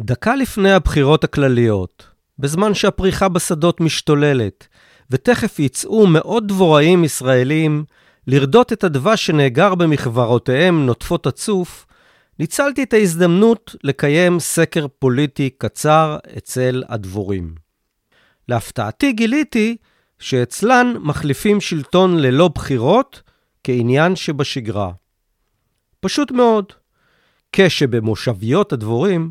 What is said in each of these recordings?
דקה לפני הבחירות הכלליות, בזמן שהפריחה בשדות משתוללת, ותכף יצאו מאות דבוראים ישראלים לרדות את הדבש שנאגר במכברותיהם נוטפות הצוף, ניצלתי את ההזדמנות לקיים סקר פוליטי קצר אצל הדבורים. להפתעתי גיליתי שאצלן מחליפים שלטון ללא בחירות כעניין שבשגרה. פשוט מאוד. כשבמושביות הדבורים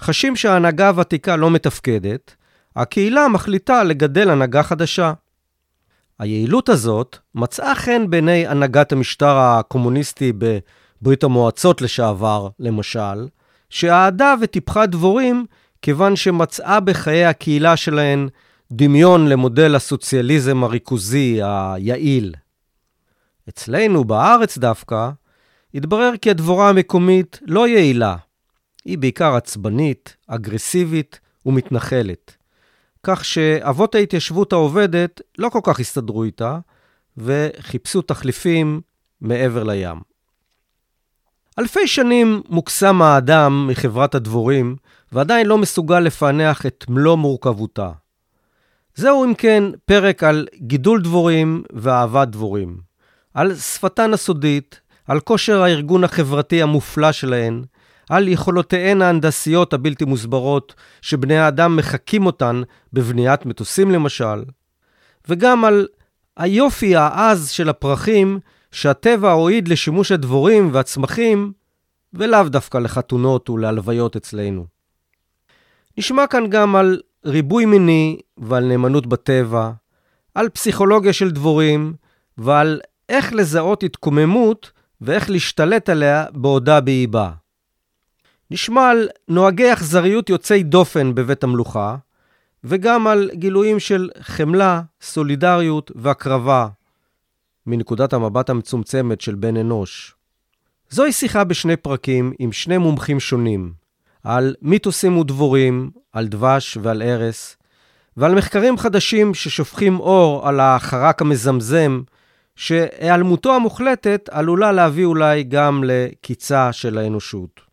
חשים שההנהגה הוותיקה לא מתפקדת, הקהילה מחליטה לגדל הנהגה חדשה. היעילות הזאת מצאה חן בעיני הנהגת המשטר הקומוניסטי בברית המועצות לשעבר, למשל, שאהדה וטיפחה דבורים כיוון שמצאה בחיי הקהילה שלהן דמיון למודל הסוציאליזם הריכוזי היעיל. אצלנו, בארץ דווקא, התברר כי הדבורה המקומית לא יעילה. היא בעיקר עצבנית, אגרסיבית ומתנחלת. כך שאבות ההתיישבות העובדת לא כל כך הסתדרו איתה, וחיפשו תחליפים מעבר לים. אלפי שנים מוקסם האדם מחברת הדבורים, ועדיין לא מסוגל לפענח את מלוא מורכבותה. זהו אם כן פרק על גידול דבורים ואהבת דבורים, על שפתן הסודית, על כושר הארגון החברתי המופלא שלהן, על יכולותיהן ההנדסיות הבלתי מוסברות, שבני האדם מחקים אותן בבניית מטוסים למשל, וגם על היופי העז של הפרחים שהטבע הועיד לשימוש הדבורים והצמחים, ולאו דווקא לחתונות ולהלוויות אצלנו. נשמע כאן גם על ריבוי מיני ועל נאמנות בטבע, על פסיכולוגיה של דבורים ועל איך לזהות התקוממות ואיך להשתלט עליה בעודה באיבה. נשמע על נוהגי אכזריות יוצאי דופן בבית המלוכה, וגם על גילויים של חמלה, סולידריות והקרבה, מנקודת המבט המצומצמת של בן אנוש. זוהי שיחה בשני פרקים עם שני מומחים שונים, על מיתוסים ודבורים, על דבש ועל ארס, ועל מחקרים חדשים ששופכים אור על החרק המזמזם, שהיעלמותו המוחלטת עלולה להביא אולי גם לקיצה של האנושות.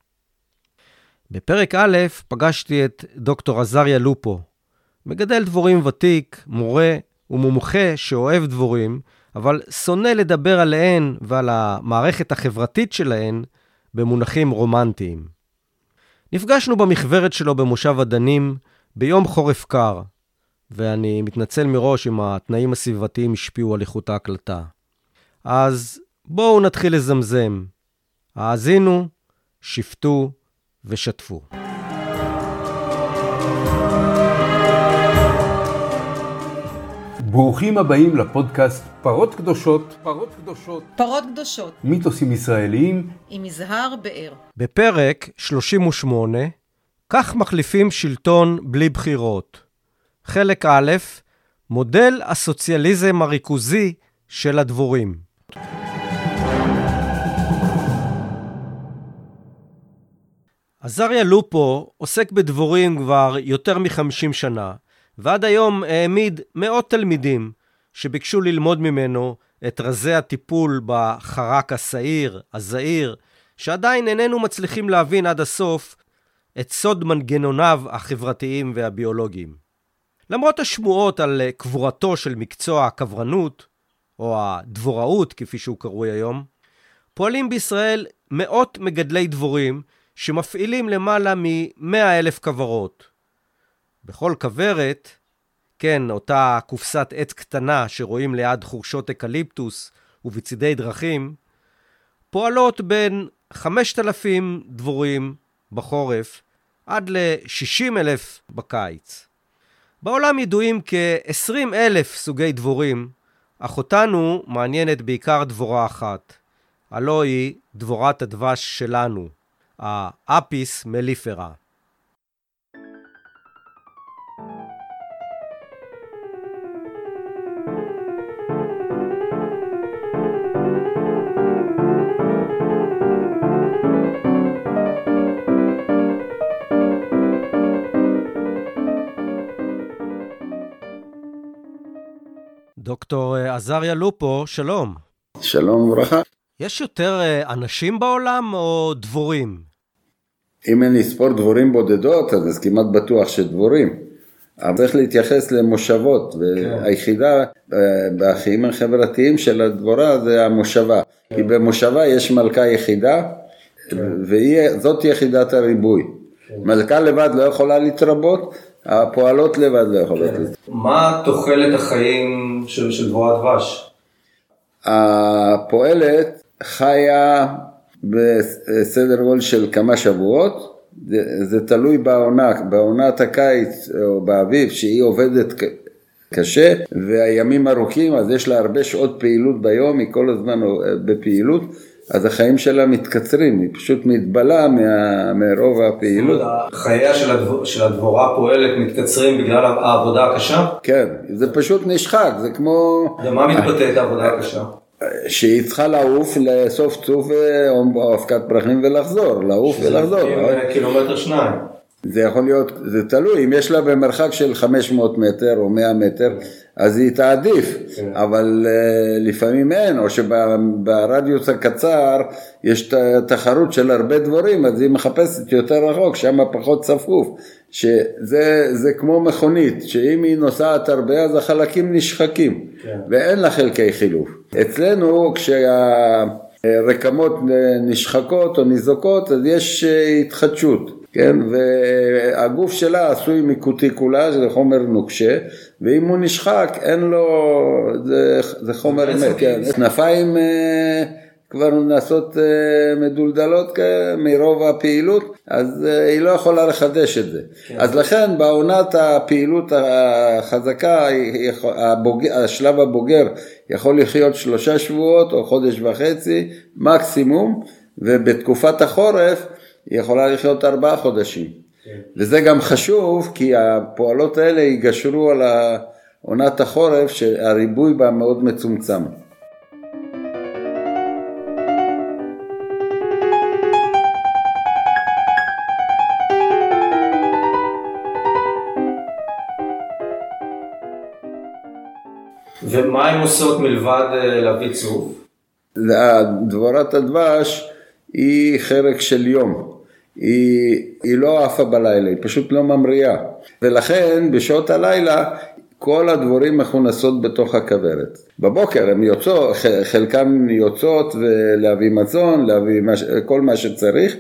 בפרק א' פגשתי את דוקטור עזריה לופו, מגדל דבורים ותיק, מורה ומומחה שאוהב דבורים, אבל שונא לדבר עליהן ועל המערכת החברתית שלהן במונחים רומנטיים. נפגשנו במכוורת שלו במושב הדנים ביום חורף קר, ואני מתנצל מראש אם התנאים הסביבתיים השפיעו על איכות ההקלטה. אז בואו נתחיל לזמזם. האזינו, שפטו ושתפו. ברוכים הבאים לפודקאסט פרות קדושות, פרות קדושות, פרות קדושות, מיתוסים ישראליים עם יזהר באר. בפרק 38, כך מחליפים שלטון בלי בחירות. חלק א', מודל הסוציאליזם הריכוזי של הדבורים. עזריה לופו עוסק בדבורים כבר יותר מ-50 שנה, ועד היום העמיד מאות תלמידים שביקשו ללמוד ממנו את רזי הטיפול בחרק השעיר, הזעיר, שעדיין איננו מצליחים להבין עד הסוף את סוד מנגנוניו החברתיים והביולוגיים. למרות השמועות על קבורתו של מקצוע הכוורנות, או הדבוראות כפי שהוא קרוי היום, פועלים בישראל מאות מגדלי דבורים שמפעילים למעלה מ-100 אלף כוורות. בכל כוורת, כן, אותה קופסת עץ קטנה שרואים ליד חורשות אקליפטוס ובצידי דרכים, פועלות בין 5,000 דבורים בחורף עד ל-60 אלף בקיץ. בעולם ידועים כ-20 אלף סוגי דבורים, אך אותנו מעניינת בעיקר דבורה אחת, הלא היא דבורת הדבש שלנו, האפיס מליפרה. דוקטור אה, עזריה לופו, שלום. שלום וברכה. יש יותר אה, אנשים בעולם או דבורים? אם אני אספור דבורים בודדות, אז זה כמעט בטוח שדבורים. אבל צריך להתייחס למושבות, והיחידה אה, בחיים החברתיים של הדבורה זה המושבה. כי במושבה יש מלכה יחידה, וזאת יחידת הריבוי. מלכה לבד לא יכולה להתרבות, הפועלות לבד לא יכולות להתרבות. מה תוחלת החיים של, של דבורת דבש? הפועלת חיה בסדר גודל של כמה שבועות, זה, זה תלוי בעונה, בעונת הקיץ או באביב שהיא עובדת קשה והימים ארוכים אז יש לה הרבה שעות פעילות ביום, היא כל הזמן בפעילות אז החיים שלה מתקצרים, היא פשוט מתבלה מה, מרוב הפעילות. חייה של, הדבור, של הדבורה פועלת מתקצרים בגלל העבודה הקשה? כן, זה פשוט נשחק, זה כמו... ומה מתבטאת העבודה הקשה? שהיא צריכה לעוף לאסוף צוף אה, או אבקת פרחים ולחזור, לעוף ולחזור. שזה קילומטר שניים. זה יכול להיות, זה תלוי, אם יש לה במרחק של 500 מטר או 100 מטר, אז היא תעדיף, כן. אבל uh, לפעמים אין, או שברדיוס הקצר יש תחרות של הרבה דבורים, אז היא מחפשת יותר רחוק, שם פחות צפוף, שזה כמו מכונית, שאם היא נוסעת הרבה אז החלקים נשחקים, כן. ואין לה חלקי חילוף. אצלנו כשהרקמות נשחקות או ניזוקות, אז יש אה, התחדשות. כן, והגוף שלה עשוי מקוטיקולה, שזה חומר נוקשה, ואם הוא נשחק, אין לו, זה, זה חומר מת, כן, כנפיים אה, כבר נעשות אה, מדולדלות מרוב הפעילות, אז אה, היא לא יכולה לחדש את זה. כן. אז לכן בעונת הפעילות החזקה, השלב הבוגר יכול לחיות שלושה שבועות או חודש וחצי מקסימום, ובתקופת החורף היא יכולה לחיות ארבעה חודשים. כן. וזה גם חשוב, כי הפועלות האלה יגשרו על עונת החורף, שהריבוי בה מאוד מצומצם. ומה הן עושות מלבד אה, להביא צוף? דבורת הדבש היא חרק של יום. היא, היא לא עפה בלילה, היא פשוט לא ממריאה. ולכן בשעות הלילה כל הדבורים מכונסות בתוך הכוורת. בבוקר הן יוצאות, חלקן יוצאות להביא מזון, להביא מש, כל מה שצריך,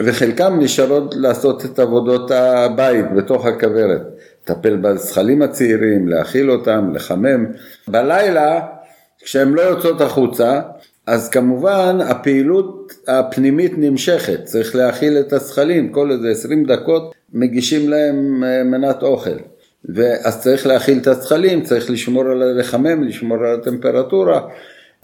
וחלקן נשארות לעשות את עבודות הבית בתוך הכוורת. לטפל בזכלים הצעירים, להאכיל אותם, לחמם. בלילה, כשהן לא יוצאות החוצה, אז כמובן הפעילות הפנימית נמשכת, צריך להאכיל את הזכלים, כל איזה 20 דקות מגישים להם אה, מנת אוכל. ואז צריך להאכיל את הזכלים, צריך לשמור על לחמם, לשמור על הטמפרטורה.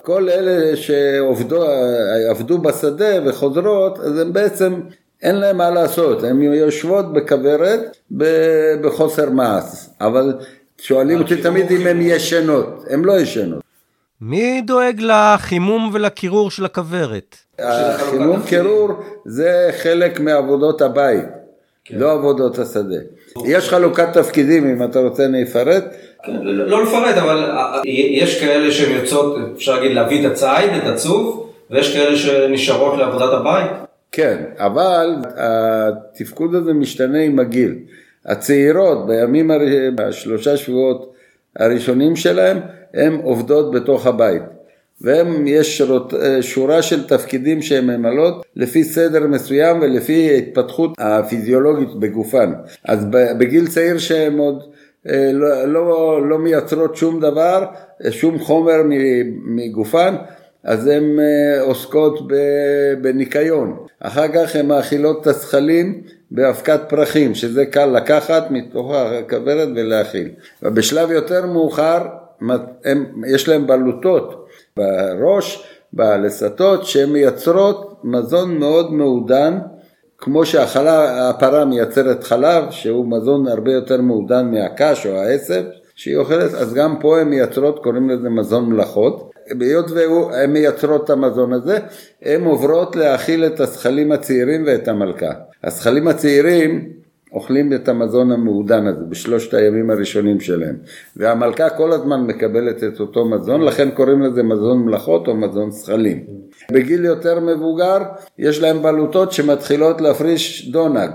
כל אלה שעבדו בשדה וחוזרות, אז הם בעצם, אין להם מה לעשות, הן יושבות בכוורת בחוסר מעש. אבל שואלים אותי תמיד אם הן ישנות, הן לא ישנות. מי דואג לחימום ולקירור של הכוורת? החימום קירור זה חלק מעבודות הבית, כן. לא עבודות השדה. יש חלוקת תפקידים, אם אתה רוצה אני אפרט. כן, לא, לא לפרט, אבל אה, אה, יש כאלה שהן יוצאות, אפשר להגיד, להביא את הציד, את הצוף, ויש כאלה שנשארות לעבודת הבית. כן, אבל התפקוד הזה משתנה עם הגיל. הצעירות בימים, בשלושה שבועות הראשונים שלהם, הן עובדות בתוך הבית. והם, יש אה, שורה של תפקידים שהן ממלאות לפי סדר מסוים ולפי התפתחות הפיזיולוגית בגופן. אז בגיל צעיר שהן עוד אה, לא, לא, לא מייצרות שום דבר, שום חומר מגופן, אז הן אה, עוסקות בניקיון. אחר כך הן מאכילות את הזכלים באבקת פרחים, שזה קל לקחת מתוך הכוורת ולהאכיל. ובשלב יותר מאוחר הם, יש להם בלוטות בראש, בלסתות, שהן מייצרות מזון מאוד מעודן, כמו שהפרה מייצרת חלב, שהוא מזון הרבה יותר מעודן מהקש או העשב שהיא אוכלת, אז גם פה הן מייצרות, קוראים לזה מזון מלאכות. היות והן מייצרות את המזון הזה, הן עוברות להאכיל את הזכלים הצעירים ואת המלכה. הזכלים הצעירים אוכלים את המזון המעודן הזה בשלושת הימים הראשונים שלהם. והמלכה כל הזמן מקבלת את אותו מזון, לכן קוראים לזה מזון מלאכות או מזון זכלים. בגיל יותר מבוגר יש להם בלוטות שמתחילות להפריש דונג,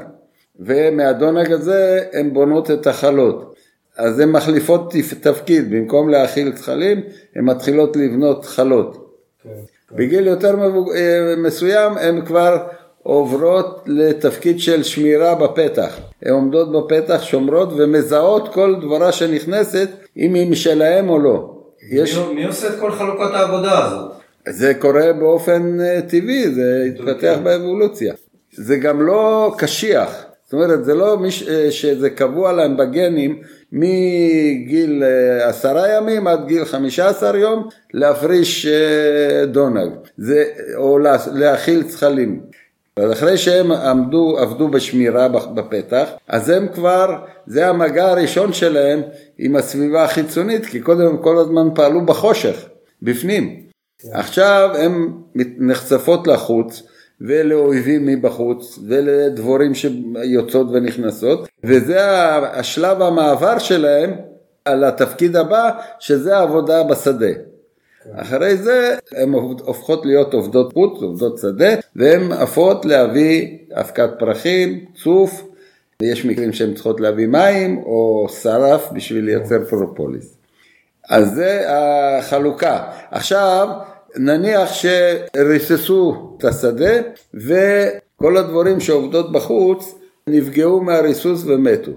ומהדונג הזה הן בונות את החלות. אז הן מחליפות תפקיד, במקום להאכיל זכלים, הן מתחילות לבנות חלות. כן, כן. בגיל יותר מבוג... אה, מסוים הן כבר עוברות לתפקיד של שמירה בפתח. הן עומדות בפתח, שומרות ומזהות כל דבורה שנכנסת, אם היא משלהם או לא. יש... מי, מי עושה את כל חלוקת העבודה הזאת? זה קורה באופן אה, טבעי, זה התפתח באבולוציה. זה גם לא קשיח. זאת אומרת, זה לא מש... אה, שזה קבוע להם בגנים מגיל אה, עשרה ימים עד גיל חמישה עשר יום להפריש דונג, זה, או להאכיל צחלים. אז אחרי שהם עמדו, עבדו בשמירה בפתח, אז הם כבר, זה המגע הראשון שלהם עם הסביבה החיצונית, כי קודם הם כל הזמן פעלו בחושך, בפנים. עכשיו הן נחשפות לחוץ ולאויבים מבחוץ ולדבורים שיוצאות ונכנסות, וזה השלב המעבר שלהם על התפקיד הבא, שזה העבודה בשדה. אחרי זה הן הופכות להיות עובדות חוץ, עובדות שדה, והן עפות להביא אבקת פרחים, צוף, ויש מקרים שהן צריכות להביא מים או שרף בשביל לייצר פרופוליס. אז זה החלוקה. עכשיו, נניח שריססו את השדה וכל הדבורים שעובדות בחוץ נפגעו מהריסוס ומתו.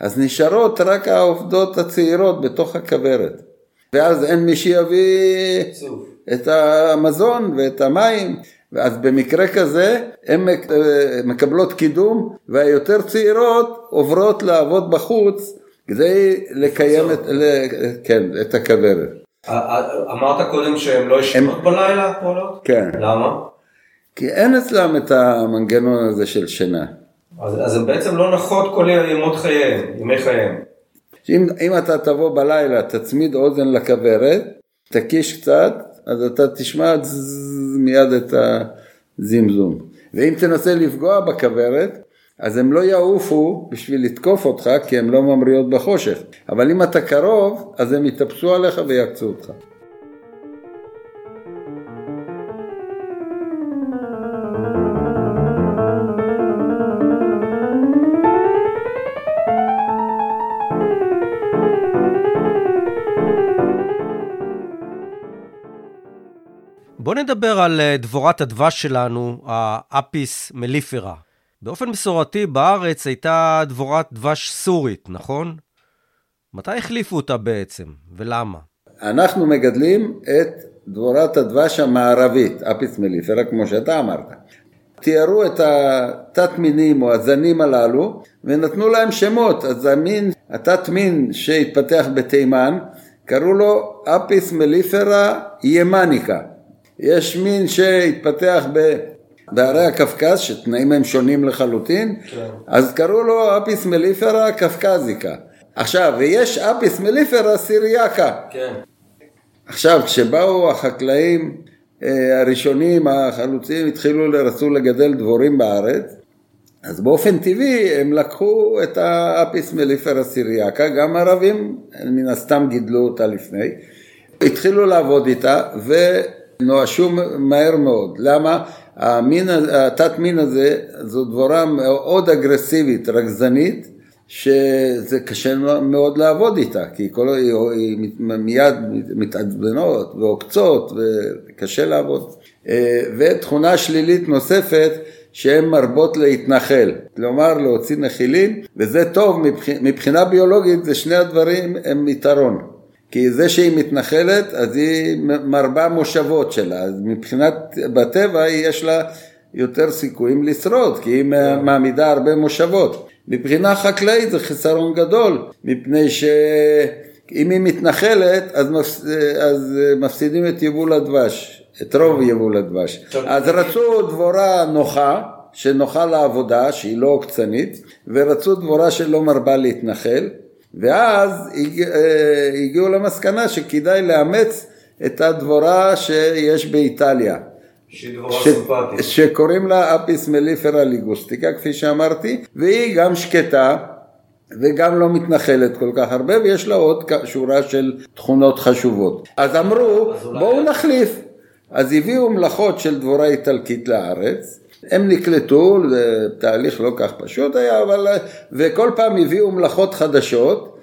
אז נשארות רק העובדות הצעירות בתוך הכוורת. ואז אין מי שיביא את המזון ואת המים, ואז במקרה כזה הן מקבלות קידום והיותר צעירות עוברות לעבוד בחוץ כדי לקיים את, כן, את הכוורת. אמרת קודם שהן לא ישנות בלילה פועלות? כן. למה? כי אין אצלם את המנגנון הזה של שינה. אז הן בעצם לא נחות כל ימות חייהם, ימי חייהם. אם אתה תבוא בלילה, תצמיד אוזן לכוורת, תקיש קצת, אז אתה תשמע מיד את הזמזום. ואם תנסה לפגוע בכוורת, אז הם לא יעופו בשביל לתקוף אותך, כי הם לא ממריאות בחושך. אבל אם אתה קרוב, אז הם יתאפסו עליך ויעקצו אותך. בואו נדבר על אה, דבורת הדבש שלנו, האפיס מליפרה. באופן מסורתי בארץ הייתה דבורת דבש סורית, נכון? מתי החליפו אותה בעצם, ולמה? אנחנו מגדלים את דבורת הדבש המערבית, אפיס מליפרה, כמו שאתה אמרת. תיארו את התת מינים או הזנים הללו ונתנו להם שמות. אז המין, התת מין שהתפתח בתימן, קראו לו אפיס מליפרה ימניקה. יש מין שהתפתח ב... בערי הקווקז, שתנאים הם שונים לחלוטין, כן. אז קראו לו אפיס מליפרה קווקזיקה. עכשיו, ויש אפיס מליפרה סיריאקה. כן. עכשיו, כשבאו החקלאים אה, הראשונים, החלוצים, התחילו, רצו לגדל דבורים בארץ, אז באופן טבעי הם לקחו את האפיס מליפרה סיריאקה, גם ערבים מן הסתם גידלו אותה לפני, התחילו לעבוד איתה, ו... נואשו מהר מאוד. למה? המין, התת מין הזה זו דבורה מאוד אגרסיבית, רגזנית, שזה קשה מאוד לעבוד איתה, כי כל, היא, היא מיד מתעצבנות ועוקצות וקשה לעבוד. אה, ותכונה שלילית נוספת שהן מרבות להתנחל, כלומר להוציא נחילים, וזה טוב מבחינה ביולוגית, זה שני הדברים הם יתרון. כי זה שהיא מתנחלת, אז היא מרבה מושבות שלה, אז מבחינת, בטבע יש לה יותר סיכויים לשרוד, כי היא מעמידה הרבה מושבות. מבחינה חקלאית זה חיסרון גדול, מפני שאם היא מתנחלת, אז, מפס... אז מפסידים את יבול הדבש, את רוב יבול הדבש. אז רצו דבורה נוחה, שנוחה לעבודה, שהיא לא עוקצנית, ורצו דבורה שלא מרבה להתנחל. ואז אה, הגיעו למסקנה שכדאי לאמץ את הדבורה שיש באיטליה, סימפטית. שקוראים לה אפיס מליפרה ליגוסטיקה, כפי שאמרתי, והיא גם שקטה. וגם לא מתנחלת כל כך הרבה, ויש לה עוד שורה של תכונות חשובות. אז אמרו, בואו נחליף. אז הביאו מלאכות של דבורה איטלקית לארץ, הם נקלטו, זה תהליך לא כך פשוט היה, אבל... וכל פעם הביאו מלאכות חדשות,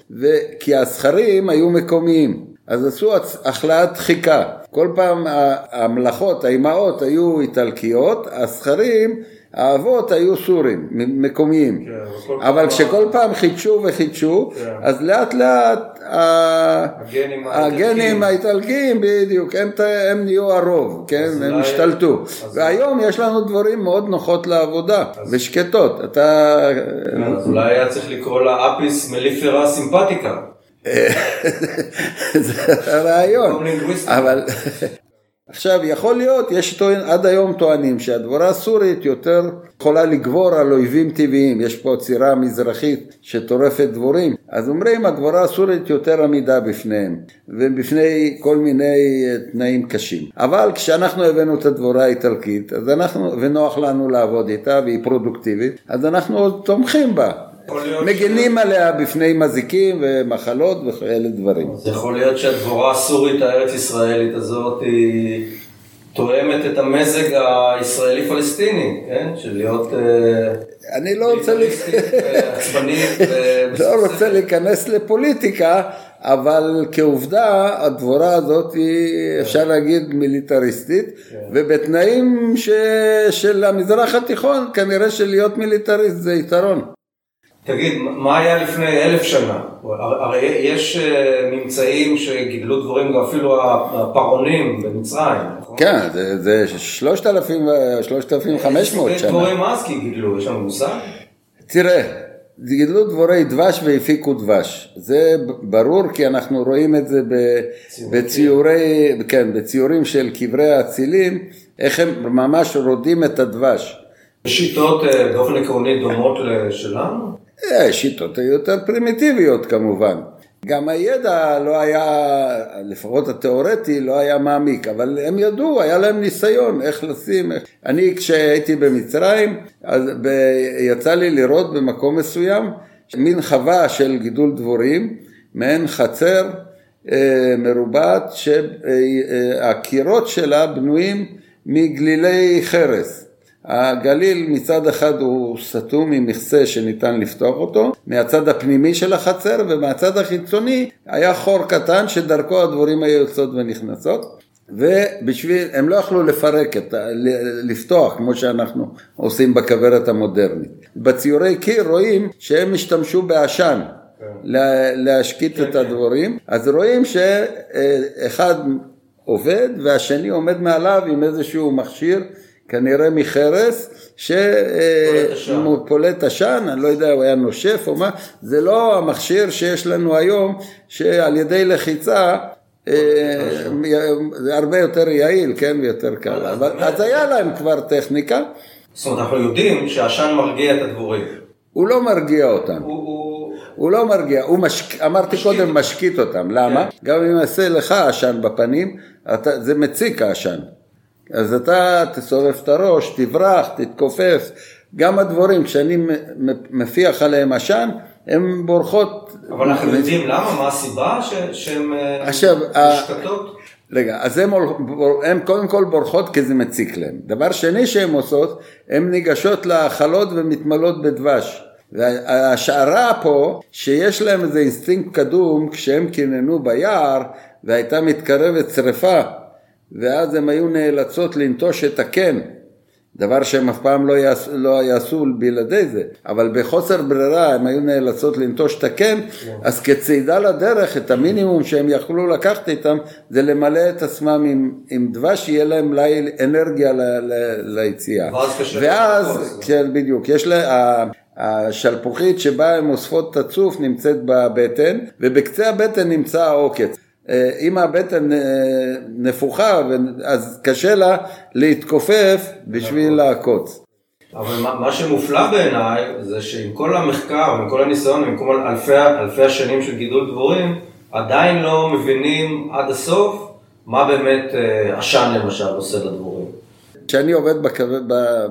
כי הזכרים היו מקומיים. אז עשו החלאת דחיקה. כל פעם המלאכות, האימהות היו איטלקיות, הזכרים האבות היו סורים, מקומיים. כן, אבל כשכל פעם חידשו וחידשו, כן. אז לאט לאט הגנים האיטלקיים, בדיוק, הם, הם נהיו הרוב, כן, הם. השתלטו. והיום יש לנו דברים מאוד נוחות לעבודה, אז... ושקטות. אתה... כן, אז אולי היה צריך לקרוא לה אפיס מליפרה סימפטיקה. זה הרעיון, אבל עכשיו, יכול להיות, יש טוען, עד היום טוענים שהדבורה הסורית יותר יכולה לגבור על אויבים טבעיים, יש פה צירה מזרחית שטורפת דבורים, אז אומרים הדבורה הסורית יותר עמידה בפניהם, ובפני כל מיני אה, תנאים קשים. אבל כשאנחנו הבאנו את הדבורה האיטלקית, אז אנחנו, ונוח לנו לעבוד איתה והיא פרודוקטיבית, אז אנחנו עוד תומכים בה. מגנים עליה בפני מזיקים ומחלות וכאלה דברים. אז יכול להיות שהדבורה הסורית הארץ ישראלית הזאת היא תואמת את המזג הישראלי-פלסטיני, כן? של להיות... אה, אני לא רוצה, לא רוצה להיכנס לפוליטיקה, אבל כעובדה הדבורה הזאת היא אפשר להגיד מיליטריסטית, כן. ובתנאים של המזרח התיכון כנראה שלהיות מיליטריסט זה יתרון. תגיד, מה היה לפני אלף שנה? הרי יש אה, ממצאים שגידלו דבורים, אפילו הפרעונים במצרים, נכון? כן, זה 3,500 שנה. דבורים אז כי גידלו, יש לנו מושג? תראה, גידלו דבורי דבש והפיקו דבש. זה ברור כי אנחנו רואים את זה בציורי, כן, בציורים של קברי האצילים, איך הם ממש רודים את הדבש. שיטות אה, באופן עקרוני דומות לשלנו? אה, שיטות יותר פרימיטיביות כמובן. גם הידע לא היה, לפחות התיאורטי, לא היה מעמיק, אבל הם ידעו, היה להם ניסיון איך לשים. איך... אני כשהייתי במצרים, אז ב... יצא לי לראות במקום מסוים מין חווה של גידול דבורים, מעין חצר אה, מרובעת, שהקירות שלה בנויים מגלילי חרס. הגליל מצד אחד הוא סתום עם מכסה שניתן לפתוח אותו, מהצד הפנימי של החצר ומהצד החיצוני היה חור קטן שדרכו הדבורים היו יוצאות ונכנסות. ובשביל, הם לא יכלו לפרק, את, לפתוח כמו שאנחנו עושים בכוורת המודרנית. בציורי קיר רואים שהם השתמשו בעשן להשקיט את כן, כן. הדבורים, אז רואים שאחד עובד והשני עומד מעליו עם איזשהו מכשיר כנראה מחרס, שפולט עשן, אני לא יודע, הוא היה נושף או מה, זה לא המכשיר שיש לנו היום, שעל ידי לחיצה אה, זה הרבה יותר יעיל, כן, ויותר קל. אבל אז היה להם כבר טכניקה. זאת אומרת, אנחנו יודעים שהעשן מרגיע את הדבורים. הוא לא מרגיע אותם. הוא לא מרגיע, הוא משק... אמרתי משקיט. קודם משקיט אותם, למה? כן. גם אם יעשה לך עשן בפנים, אתה... זה מציק העשן. אז אתה תסובב את הראש, תברח, תתכופף. גם הדבורים, כשאני מפיח עליהם עשן, הן בורחות. אבל אנחנו יודעים למה? מה הסיבה שהן אה, משתתקות? רגע, אז הן קודם כל בורחות כי זה מציק להן. דבר שני שהן עושות, הן ניגשות להאכלות ומתמלאות בדבש. והשערה פה, שיש להם איזה אינסטינקט קדום, כשהם קיננו ביער והייתה מתקרבת שרפה, ואז הן היו נאלצות לנטוש את הקן, דבר שהם אף פעם לא, יעש, לא יעשו בלעדי זה, אבל בחוסר ברירה הם היו נאלצות לנטוש את הקן. אז כצעידה לדרך, את המינימום שהם יכלו לקחת איתם, זה למלא את עצמם עם, עם דבש, שיהיה להם ליל אנרגיה ל, ל, ליציאה. ואז, כן, בדיוק, יש לה... השלפוחית שבה הן אוספות את הצוף נמצאת בבטן, ובקצה הבטן נמצא העוקץ. אה, אם הבטן אה, נפוחה, אז קשה לה להתכופף בשביל נכון. לעקוץ. אבל מה שמופלא בעיניי זה שעם כל המחקר, עם כל הניסיון, עם כל אלפי, אלפי השנים של גידול דבורים, עדיין לא מבינים עד הסוף מה באמת אה, עשן למשל עושה לדבורים. כשאני עובד, בכבר,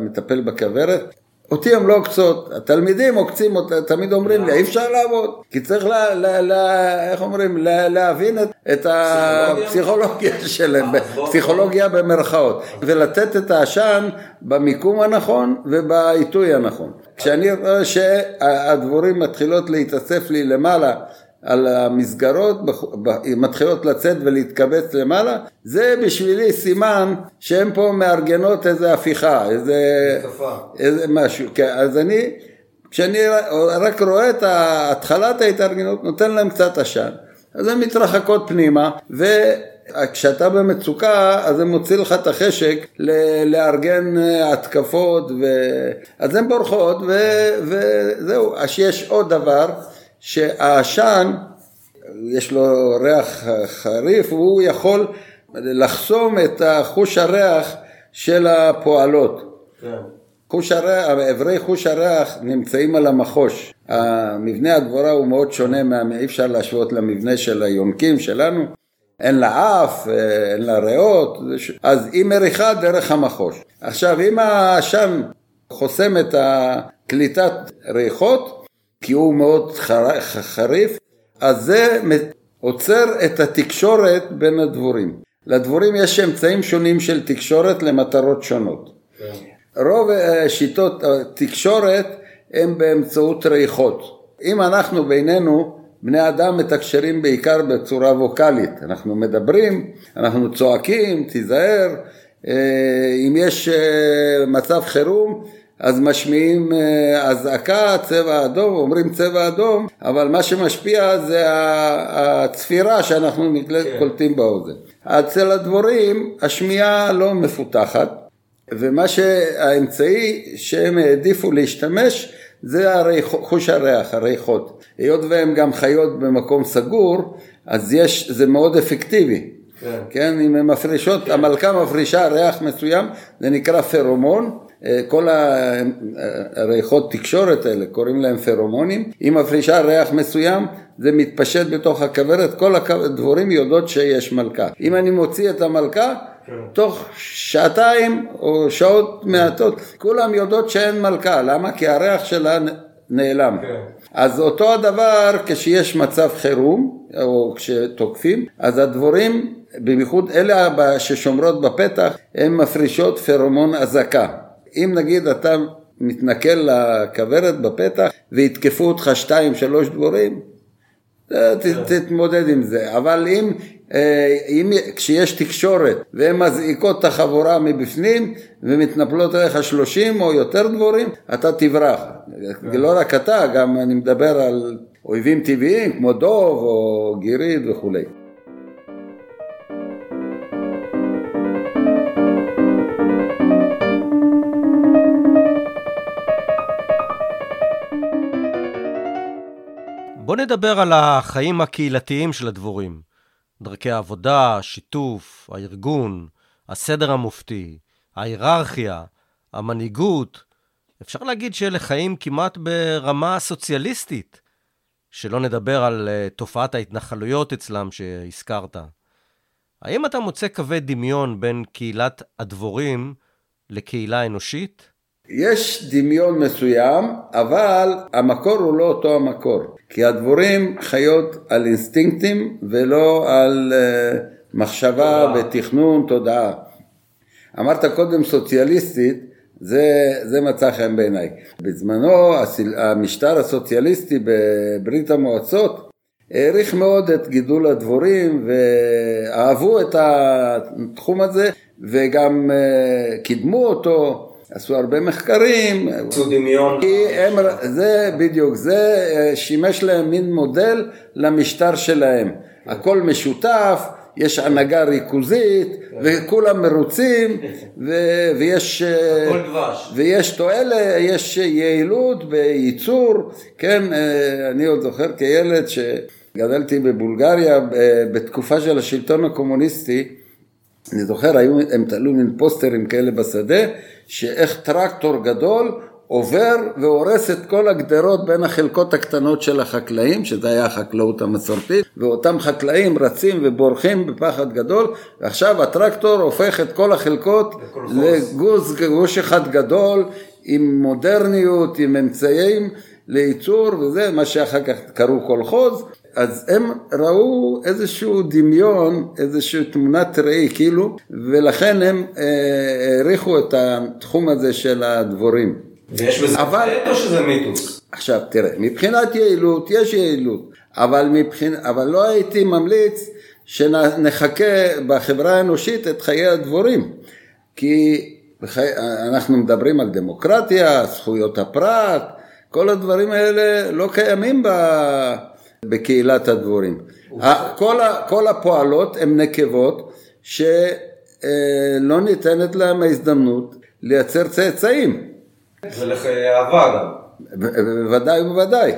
מטפל בכוורת, אותי הם לא עוקצות, התלמידים עוקצים תמיד אומרים לי, אי אפשר לעבוד, כי צריך, לה, לה, לה, איך אומרים, לה, להבין את, את הפסיכולוגיה שלהם, פסיכולוגיה במרכאות, ולתת את העשן במיקום הנכון ובעיתוי הנכון. כשאני רואה שהדבורים מתחילות להתאסף לי למעלה, על המסגרות, מתחילות לצאת ולהתכווץ למעלה, זה בשבילי סימן שהן פה מארגנות איזה הפיכה, איזה, איזה משהו. כן, אז אני, כשאני רק רואה את התחלת ההתארגנות, נותן להם קצת עשן. אז הן מתרחקות פנימה, וכשאתה במצוקה, אז זה מוציא לך את החשק לארגן התקפות, ו... אז הן בורחות, ו... וזהו. אז יש עוד דבר. שהעשן, יש לו ריח חריף, והוא יכול לחסום את חוש הריח של הפועלות. כן. חוש הריח, אברי חוש הריח נמצאים על המחוש. המבנה הדבורה הוא מאוד שונה, אי אפשר להשוות למבנה של היונקים שלנו. אין לה אף, אין לה ריאות, אז היא מריחה דרך המחוש. עכשיו, אם העשן חוסם את קליטת ריחות, כי הוא מאוד חריף, אז זה עוצר את התקשורת בין הדבורים. לדבורים יש אמצעים שונים של תקשורת למטרות שונות. כן. רוב אה, שיטות התקשורת הם באמצעות ריחות. אם אנחנו בינינו, בני אדם מתקשרים בעיקר בצורה ווקאלית. אנחנו מדברים, אנחנו צועקים, תיזהר. אה, אם יש אה, מצב חירום, אז משמיעים אה, אזעקה, צבע אדום, אומרים צבע אדום, אבל מה שמשפיע זה הצפירה שאנחנו כן. קולטים באוזן. אצל הדבורים השמיעה לא מפותחת, ומה שהאמצעי שהם העדיפו להשתמש זה הריח, חוש הריח, הריחות. היות והם גם חיות במקום סגור, אז יש, זה מאוד אפקטיבי. כן, כן אם הן מפרישות, כן. המלכה מפרישה ריח מסוים, זה נקרא פרומון. אה, כל הריחות תקשורת האלה, קוראים להם פרומונים, היא מפרישה ריח מסוים, זה מתפשט בתוך הכוורת, כל הדבורים יודעות שיש מלכה. אם אני מוציא את המלכה, כן. תוך שעתיים או שעות מעטות, כולם יודעות שאין מלכה, למה? כי הריח שלה נעלם. כן. אז אותו הדבר כשיש מצב חירום, או כשתוקפים, אז הדבורים, במיוחד אלה ששומרות בפתח, הן מפרישות פרומון אזעקה. אם נגיד אתה מתנכל לכוורת בפתח ויתקפו אותך שתיים שלוש דבורים, תתמודד עם זה, אבל אם, אה, אם כשיש תקשורת והן מזעיקות את החבורה מבפנים ומתנפלות עליך שלושים או יותר דבורים, אתה תברח. לא רק אתה, גם אני מדבר על אויבים טבעיים כמו דוב או גיריד וכולי. בוא נדבר על החיים הקהילתיים של הדבורים. דרכי העבודה, השיתוף, הארגון, הסדר המופתי, ההיררכיה, המנהיגות. אפשר להגיד שאלה חיים כמעט ברמה סוציאליסטית, שלא נדבר על uh, תופעת ההתנחלויות אצלם שהזכרת. האם אתה מוצא קווי דמיון בין קהילת הדבורים לקהילה אנושית? יש דמיון מסוים, אבל המקור הוא לא אותו המקור. כי הדבורים חיות על אינסטינקטים ולא על uh, מחשבה תודעה. ותכנון, תודעה. אמרת קודם סוציאליסטית, זה, זה מצא חן בעיניי. בזמנו המשטר הסוציאליסטי בברית המועצות העריך מאוד את גידול הדבורים ואהבו את התחום הזה וגם uh, קידמו אותו. עשו הרבה מחקרים. עשו דמיון. הם, זה בדיוק, זה אה, שימש להם מין מודל למשטר שלהם. הכל משותף, יש הנהגה ריכוזית, וכולם מרוצים, ו- ויש, אה, ויש תועלת, יש יעילות בייצור, כן, אה, אני עוד זוכר כילד שגדלתי בבולגריה בתקופה של השלטון הקומוניסטי, אני זוכר, היו, הם תלו מין פוסטרים כאלה בשדה, שאיך טרקטור גדול עובר והורס את כל הגדרות בין החלקות הקטנות של החקלאים, שזה היה החקלאות המסורתית, ואותם חקלאים רצים ובורחים בפחד גדול, ועכשיו הטרקטור הופך את כל החלקות לגוש גוש אחד גדול, עם מודרניות, עם אמצעים לייצור, וזה מה שאחר כך קראו קולחוז, אז הם ראו איזשהו דמיון, איזושהי תמונת ראי כאילו, ולכן הם אה, העריכו את התחום הזה של הדבורים. ויש בזה אבל... או שזה מיתוס? עכשיו תראה, מבחינת יעילות יש יעילות, אבל, מבחינ... אבל לא הייתי ממליץ שנחכה בחברה האנושית את חיי הדבורים, כי אנחנו מדברים על דמוקרטיה, זכויות הפרט, כל הדברים האלה לא קיימים ב... בקהילת הדבורים. כל, ה... כל הפועלות הן נקבות שלא ניתנת להם ההזדמנות לייצר צאצאים. ולחיי אהבה גם. בוודאי ובוודאי.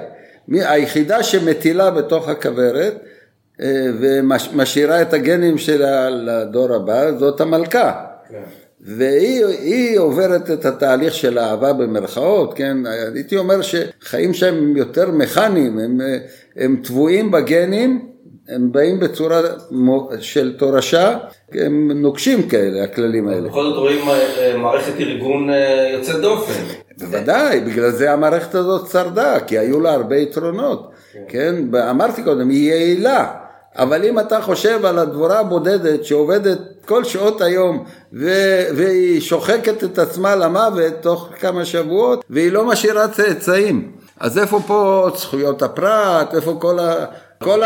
היחידה שמטילה בתוך הכוורת אה, ומשאירה את הגנים שלה לדור הבא זאת המלכה. כן. והיא עוברת את התהליך של האהבה במרכאות, כן? הייתי אומר שחיים שהם יותר מכניים, הם, הם טבועים בגנים, הם באים בצורה של תורשה, הם נוקשים כאלה, הכללים האלה. בכל זאת רואים אה, מערכת ארגון אה, יוצאת דופן. בוודאי, בגלל זה המערכת הזאת שרדה, כי היו לה הרבה יתרונות, כן? כן? אמרתי קודם, היא יעילה. אבל אם אתה חושב על הדבורה הבודדת שעובדת כל שעות היום ו- והיא שוחקת את עצמה למוות תוך כמה שבועות והיא לא משאירה צאצאים, אז איפה פה זכויות הפרט, איפה כל, ה- כל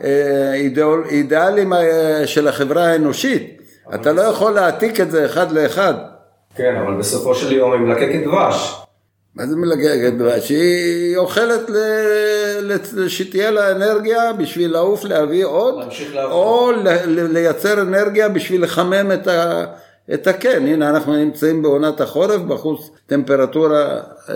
האידיאלים אה, של החברה האנושית? אתה לא יכול להעתיק את זה אחד לאחד. כן, אבל בסופו של יום היא מלקקת דבש. מה זה מלגגת? שהיא אוכלת שתהיה לה אנרגיה בשביל לעוף להביא עוד, או לייצר אנרגיה בשביל לחמם את, ה, את הקן. הנה אנחנו נמצאים בעונת החורף, בחוץ טמפרטורה, אה,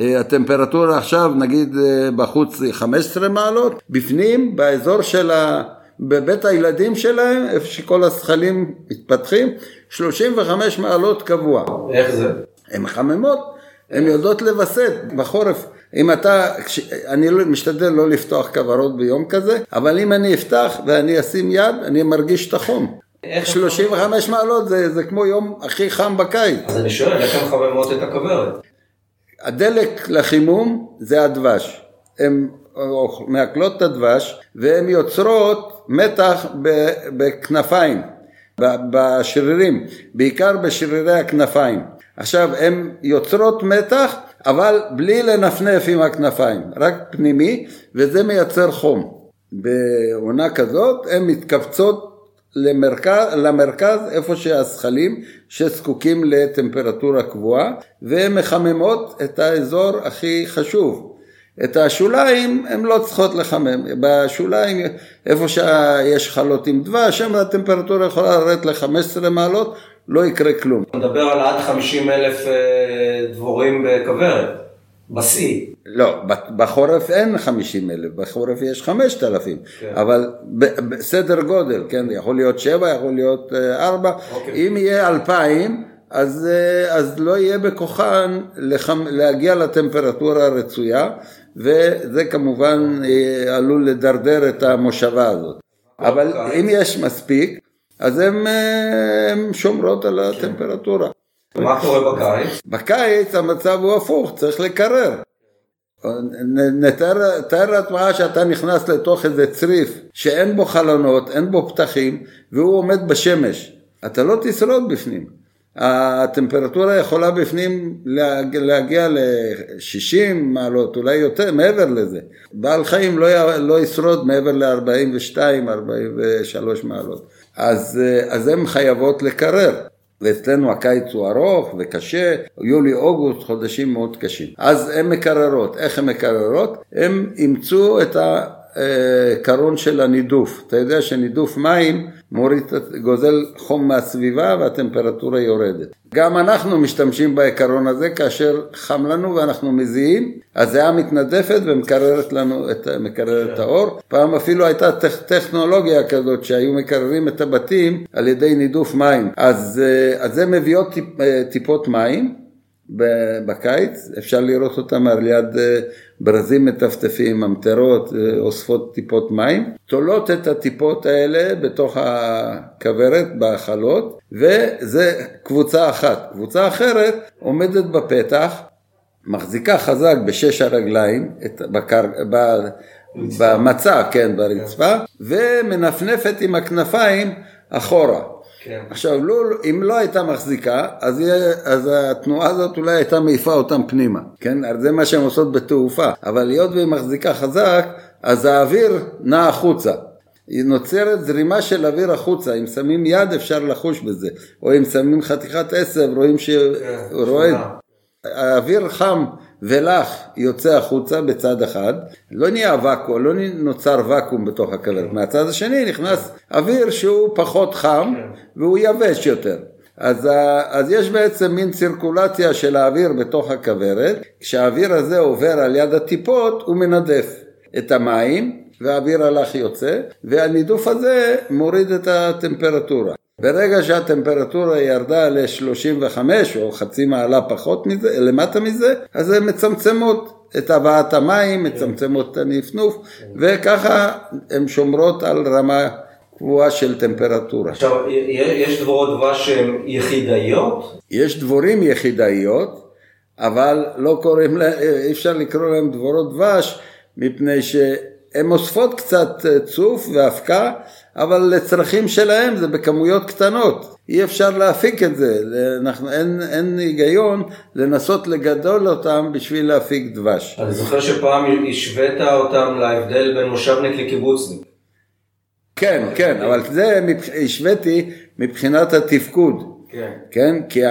אה, הטמפרטורה עכשיו נגיד אה, בחוץ היא 15 מעלות, בפנים באזור של ה... בבית הילדים שלהם, איפה שכל הזכלים מתפתחים, 35 מעלות קבוע. איך זה? הן מחממות, הן יודעות לווסת בחורף. אם אתה, אני לא, משתדל לא לפתוח כוורות ביום כזה, אבל אם אני אפתח ואני אשים יד, אני מרגיש את החום. 35 מעלות זה, זה כמו יום הכי חם בקיץ. אז אני שואל, איך הן מחממות את הכוורת? הדלק לחימום זה הדבש. הן מעכלות את הדבש והן יוצרות מתח בכנפיים, בשרירים, בעיקר בשרירי הכנפיים. עכשיו, הן יוצרות מתח, אבל בלי לנפנף עם הכנפיים, רק פנימי, וזה מייצר חום. בעונה כזאת הן מתכווצות למרכז, למרכז איפה שהזחלים שזקוקים לטמפרטורה קבועה והן מחממות את האזור הכי חשוב. את השוליים הן לא צריכות לחמם, בשוליים איפה שיש חלות עם דבש שם הטמפרטורה יכולה לרדת ל-15 מעלות לא יקרה כלום. אתה מדבר על עד 50 אלף אה, דבורים בכוורת, בשיא. לא, בחורף אין 50 אלף, בחורף יש 5,000, כן. אבל בסדר גודל, כן, יכול להיות 7, יכול להיות 4, אוקיי. אם יהיה 2,000, אז, אה, אז לא יהיה בכוחן לחמ... להגיע לטמפרטורה הרצויה, וזה כמובן אה, עלול לדרדר את המושבה הזאת. אבל אם יש מספיק, אז הן שומרות על הטמפרטורה. מה קורה בקיץ? בקיץ המצב הוא הפוך, צריך לקרר. נתאר לעצמך שאתה נכנס לתוך איזה צריף שאין בו חלונות, אין בו פתחים, והוא עומד בשמש. אתה לא תשרוד בפנים. הטמפרטורה יכולה בפנים להגיע ל-60 מעלות, אולי יותר, מעבר לזה. בעל חיים לא, לא ישרוד מעבר ל-42-43 מעלות. אז, אה, אז הן חייבות לקרר. ואצלנו הקיץ הוא ארוך וקשה, יולי-אוגוסט חודשים מאוד קשים. אז הן מקררות. איך הן מקררות? הן אימצו את הקרון של הנידוף. אתה יודע שנידוף מים מוריד, גוזל חום מהסביבה והטמפרטורה יורדת. גם אנחנו משתמשים בעיקרון הזה כאשר חם לנו ואנחנו מזיעים, הזיעה מתנדפת ומקררת לנו את, מקררת את האור. פעם אפילו הייתה טכנולוגיה כזאת שהיו מקררים את הבתים על ידי נידוף מים. אז, אה, אז זה מביאות טיפ, אה, טיפות מים בקיץ, אפשר לראות אותם על יד אה, ברזים מטפטפים, ממטרות, אה, אוספות טיפות מים, תולות את הטיפות האלה בתוך הכוורת, בהכלות, וזה קבוצה אחת. קבוצה אחרת עומדת בפתח, מחזיקה חזק בשש הרגליים, בקר... במצע, כן, ברצפה, ומנפנפת עם הכנפיים אחורה. כן. עכשיו, לא, אם לא הייתה מחזיקה, אז, אז התנועה הזאת אולי הייתה מעיפה אותם פנימה, כן? זה מה שהן עושות בתעופה, אבל היות והיא מחזיקה חזק, אז האוויר נע החוצה. היא נוצרת זרימה של אוויר החוצה, אם שמים יד אפשר לחוש בזה, או אם שמים חתיכת עשב רואים שהוא כן. האוויר חם ולח יוצא החוצה בצד אחד, לא נהיה ואקום, לא נוצר ואקום בתוך הכוורת, מהצד השני נכנס אוויר שהוא פחות חם והוא יבש יותר. אז, אז יש בעצם מין צירקולציה של האוויר בתוך הכוורת, כשהאוויר הזה עובר על יד הטיפות הוא מנדף את המים והאוויר הלך יוצא, והנידוף הזה מוריד את הטמפרטורה. ברגע שהטמפרטורה ירדה ל-35 או חצי מעלה פחות מזה, למטה מזה, אז הן מצמצמות את הבאת המים, מצמצמות את הנפנוף, וככה הן שומרות על רמה קבועה של טמפרטורה. עכשיו, יש דבורות דבש שהן יחידאיות? יש דבורים יחידאיות, אבל לא קוראים לה, אי אפשר לקרוא להן דבורות דבש, מפני שהן אוספות קצת צוף ואבקה, אבל לצרכים שלהם זה בכמויות קטנות, אי אפשר להפיק את זה, אנחנו, אין, אין היגיון לנסות לגדול אותם בשביל להפיק דבש. אני זוכר שפעם השווית אותם להבדל בין מושבניק לקיבוצניק. כן, כן, אבל זה השוויתי מבחינת התפקוד. כן. כן, כי ה...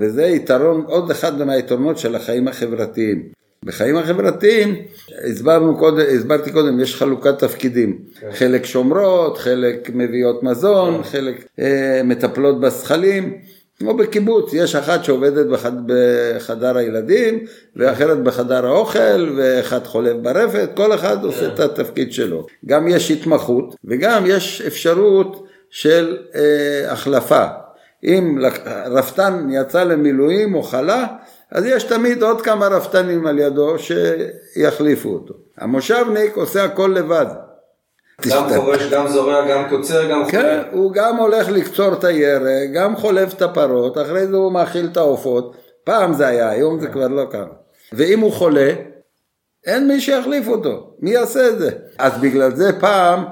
וזה יתרון, עוד אחד מהיתרונות של החיים החברתיים. בחיים החברתיים, הסברנו קודם, הסברתי קודם, יש חלוקת תפקידים. כן. חלק שומרות, חלק מביאות מזון, כן. חלק אה, מטפלות בזחלים. כמו בקיבוץ, יש אחת שעובדת בחד, בחדר הילדים, ואחרת בחדר האוכל, ואחד חולב ברפת, כל אחד כן. עושה את התפקיד שלו. גם יש התמחות, וגם יש אפשרות של אה, החלפה. אם רפתן יצא למילואים או חלה, אז יש תמיד עוד כמה רפתנים על ידו שיחליפו אותו. המושבניק עושה הכל לבד. גם חורש, גם זורע, גם קוצר, גם חולה. כן, הוא גם הולך לקצור את הירק, גם חולב את הפרות, אחרי זה הוא מאכיל את העופות. פעם זה היה, היום זה כבר לא ככה. ואם הוא חולה, אין מי שיחליף אותו. מי יעשה את זה? אז בגלל זה פעם,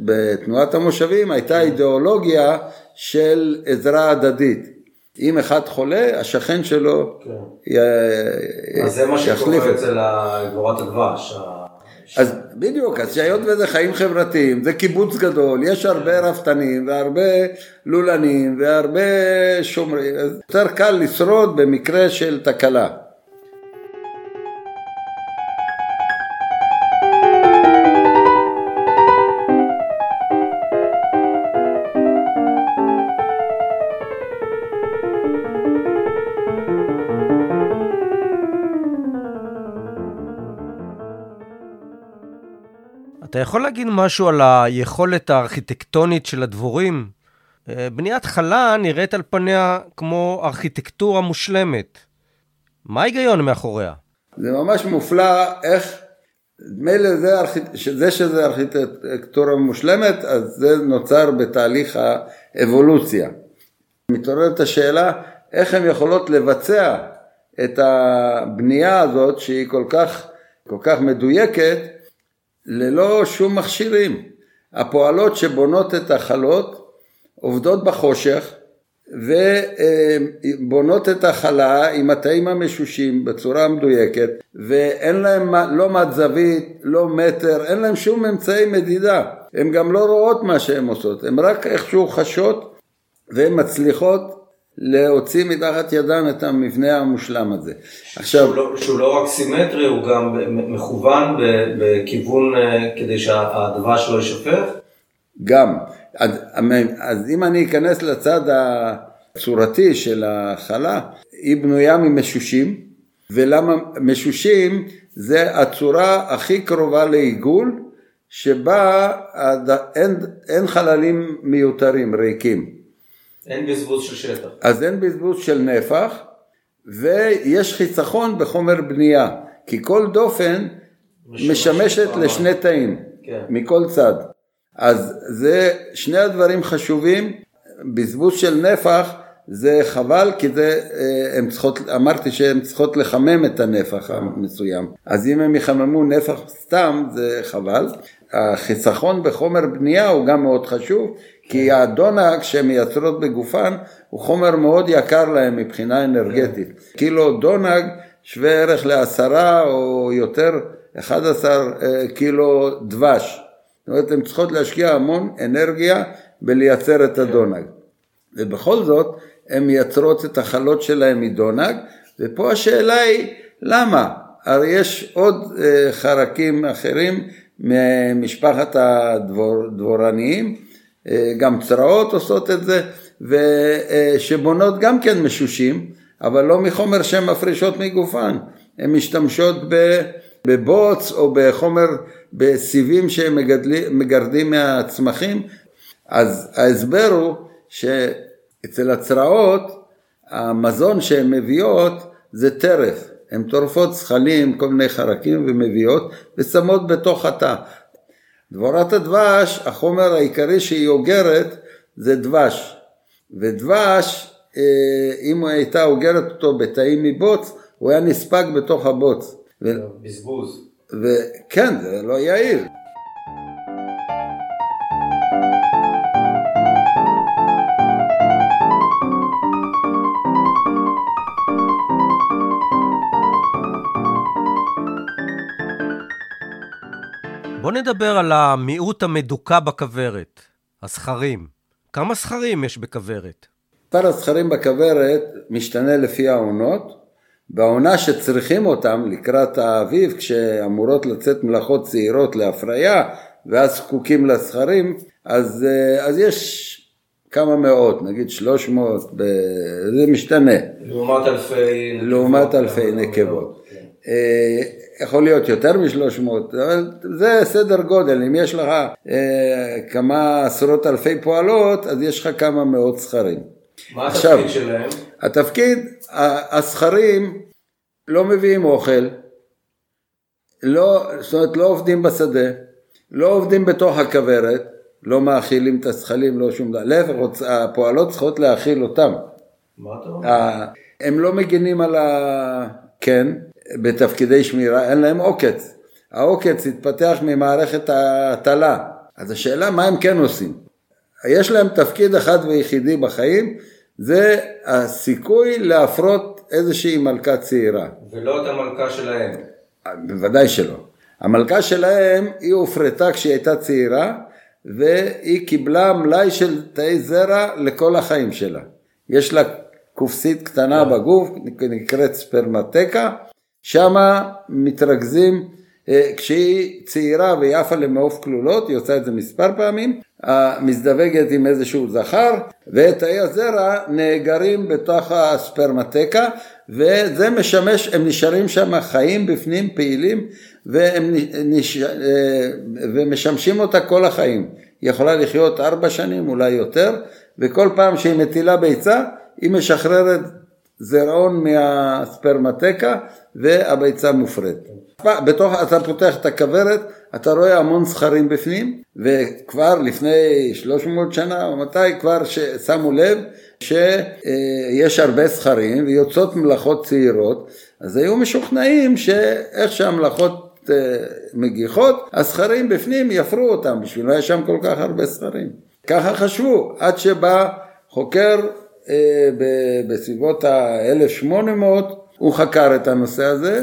בתנועת המושבים הייתה אידיאולוגיה של עזרה הדדית. אם אחד חולה, השכן שלו כן. י... אז זה מה שקורה אצל דבורת הדבש. אז בדיוק, אז שהיות וזה חיים חברתיים, זה קיבוץ גדול, יש הרבה רפתנים והרבה לולנים והרבה שומרים, יותר קל לשרוד במקרה של תקלה. אתה יכול להגיד משהו על היכולת הארכיטקטונית של הדבורים? אה, בניית חלה נראית על פניה כמו ארכיטקטורה מושלמת. מה ההיגיון מאחוריה? זה ממש מופלא איך, מילא זה, זה שזה ארכיטקטורה מושלמת, אז זה נוצר בתהליך האבולוציה. מתעוררת השאלה איך הן יכולות לבצע את הבנייה הזאת שהיא כל כך, כל כך מדויקת ללא שום מכשירים. הפועלות שבונות את החלות עובדות בחושך ובונות את החלה עם התאים המשושים בצורה המדויקת ואין להם לא מד זווית, לא מטר, אין להם שום אמצעי מדידה. הן גם לא רואות מה שהן עושות, הן רק איכשהו חשות והן מצליחות להוציא מתחת ידן את המבנה המושלם הזה. עכשיו... שהוא לא, שהוא לא רק סימטרי, הוא גם מכוון בכיוון אה, כדי שהדבש לא יישפך? גם. אז, אז אם אני אכנס לצד הצורתי של החלה, היא בנויה ממשושים, ולמה משושים זה הצורה הכי קרובה לעיגול, שבה אין, אין חללים מיותרים, ריקים. אין בזבוז של שטח. אז אין בזבוז של נפח, ויש חיסכון בחומר בנייה, כי כל דופן משמשת לשני תאים, כן. מכל צד. אז זה שני הדברים חשובים, בזבוז של נפח זה חבל כי זה, אה, הם צריכות, אמרתי שהן צריכות לחמם את הנפח המסוים, אז אם הם יחממו נפח סתם זה חבל. החיסכון בחומר בנייה הוא גם מאוד חשוב, כי הדונג שהן מייצרות בגופן הוא חומר מאוד יקר להם מבחינה אנרגטית. קילו דונג שווה ערך לעשרה או יותר, 11 אה, קילו דבש. זאת אומרת, הן צריכות להשקיע המון אנרגיה בלייצר את הדונג. ובכל זאת, הן מייצרות את החלות שלהן מדונג, ופה השאלה היא, למה? הרי יש עוד אה, חרקים אחרים ממשפחת הדבורניים, גם צרעות עושות את זה, ושבונות גם כן משושים, אבל לא מחומר שהן מפרישות מגופן, הן משתמשות בבוץ או בחומר, בסיבים שהם מגרדים מהצמחים, אז ההסבר הוא שאצל הצרעות המזון שהן מביאות זה טרף, הן טורפות זכלים, כל מיני חרקים ומביאות ושמות בתוך התא. דבורת הדבש, החומר העיקרי שהיא אוגרת זה דבש, ודבש, אה, אם הייתה אוגרת אותו בתאים מבוץ, הוא היה נספג בתוך הבוץ. בזבוז. וכן, זה לא יעיל. בוא נדבר על המיעוט המדוכא בכוורת, הזכרים. כמה זכרים יש בכוורת? מספר הזכרים בכוורת משתנה לפי העונות. בעונה שצריכים אותם לקראת האביב, כשאמורות לצאת מלאכות צעירות להפריה, ואז זקוקים לזכרים, אז, אה, אז יש כמה מאות, נגיד 300, זה משתנה. לעומת אלפי נקבות. לעומת אלפי נקבות. אה, יכול להיות יותר מ-300, אבל זה סדר גודל, אם יש לך אה, כמה עשרות אלפי פועלות, אז יש לך כמה מאות זכרים. מה עכשיו, התפקיד שלהם? התפקיד, הזכרים לא מביאים אוכל, לא, זאת אומרת לא עובדים בשדה, לא עובדים בתוך הכוורת, לא מאכילים את הזכלים, לא שום דבר, להפך, הפועלות צריכות להאכיל אותם. מה אתה אומר? הם לא מגינים על ה... כן, בתפקידי שמירה, אין להם עוקץ. העוקץ התפתח ממערכת ההטלה. אז השאלה מה הם כן עושים. יש להם תפקיד אחד ויחידי בחיים, זה הסיכוי להפרות איזושהי מלכה צעירה. ולא את המלכה שלהם. בוודאי שלא. המלכה שלהם, היא הופרטה כשהיא הייתה צעירה, והיא קיבלה מלאי של תאי זרע לכל החיים שלה. יש לה קופסית קטנה בגוף, נקראת ספרמטקה, שמה מתרכזים, אה, כשהיא צעירה והיא עפה למעוף כלולות, היא עושה את זה מספר פעמים, מזדווגת עם איזשהו זכר, ותאי הזרע נאגרים בתוך הספרמטקה, וזה משמש, הם נשארים שם חיים בפנים, פעילים, והם נש... אה, ומשמשים אותה כל החיים. היא יכולה לחיות ארבע שנים, אולי יותר, וכל פעם שהיא מטילה ביצה, היא משחררת זרעון מהספרמטקה והביצה מופרית. בתוך, אתה פותח את הכוורת, אתה רואה המון זכרים בפנים, וכבר לפני 300 שנה או מתי כבר שמו לב שיש הרבה זכרים ויוצאות מלאכות צעירות, אז היו משוכנעים שאיך שהמלאכות אה, מגיחות, הזכרים בפנים יפרו אותם, בשביל מה יש שם כל כך הרבה זכרים. ככה חשבו, עד שבא חוקר אה, בסביבות ה-1800, הוא חקר את הנושא הזה,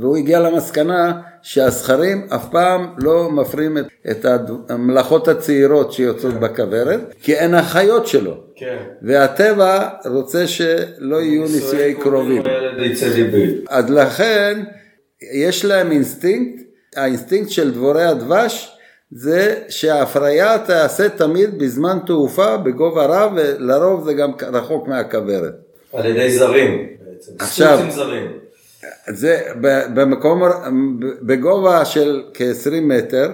והוא הגיע למסקנה שהזכרים אף פעם לא מפרים את, את המלאכות הצעירות שיוצאות כן. בכוורת, כי הן החיות שלו. כן. והטבע רוצה שלא יהיו נישואי קרובים. אז לכן יש להם אינסטינקט, האינסטינקט של דבורי הדבש זה שההפריה תעשה תמיד בזמן תעופה בגובה רב ולרוב זה גם רחוק מהכוורת. על ידי זרים בעצם. עכשיו, זרים. זה במקום, בגובה של כ-20 מטר,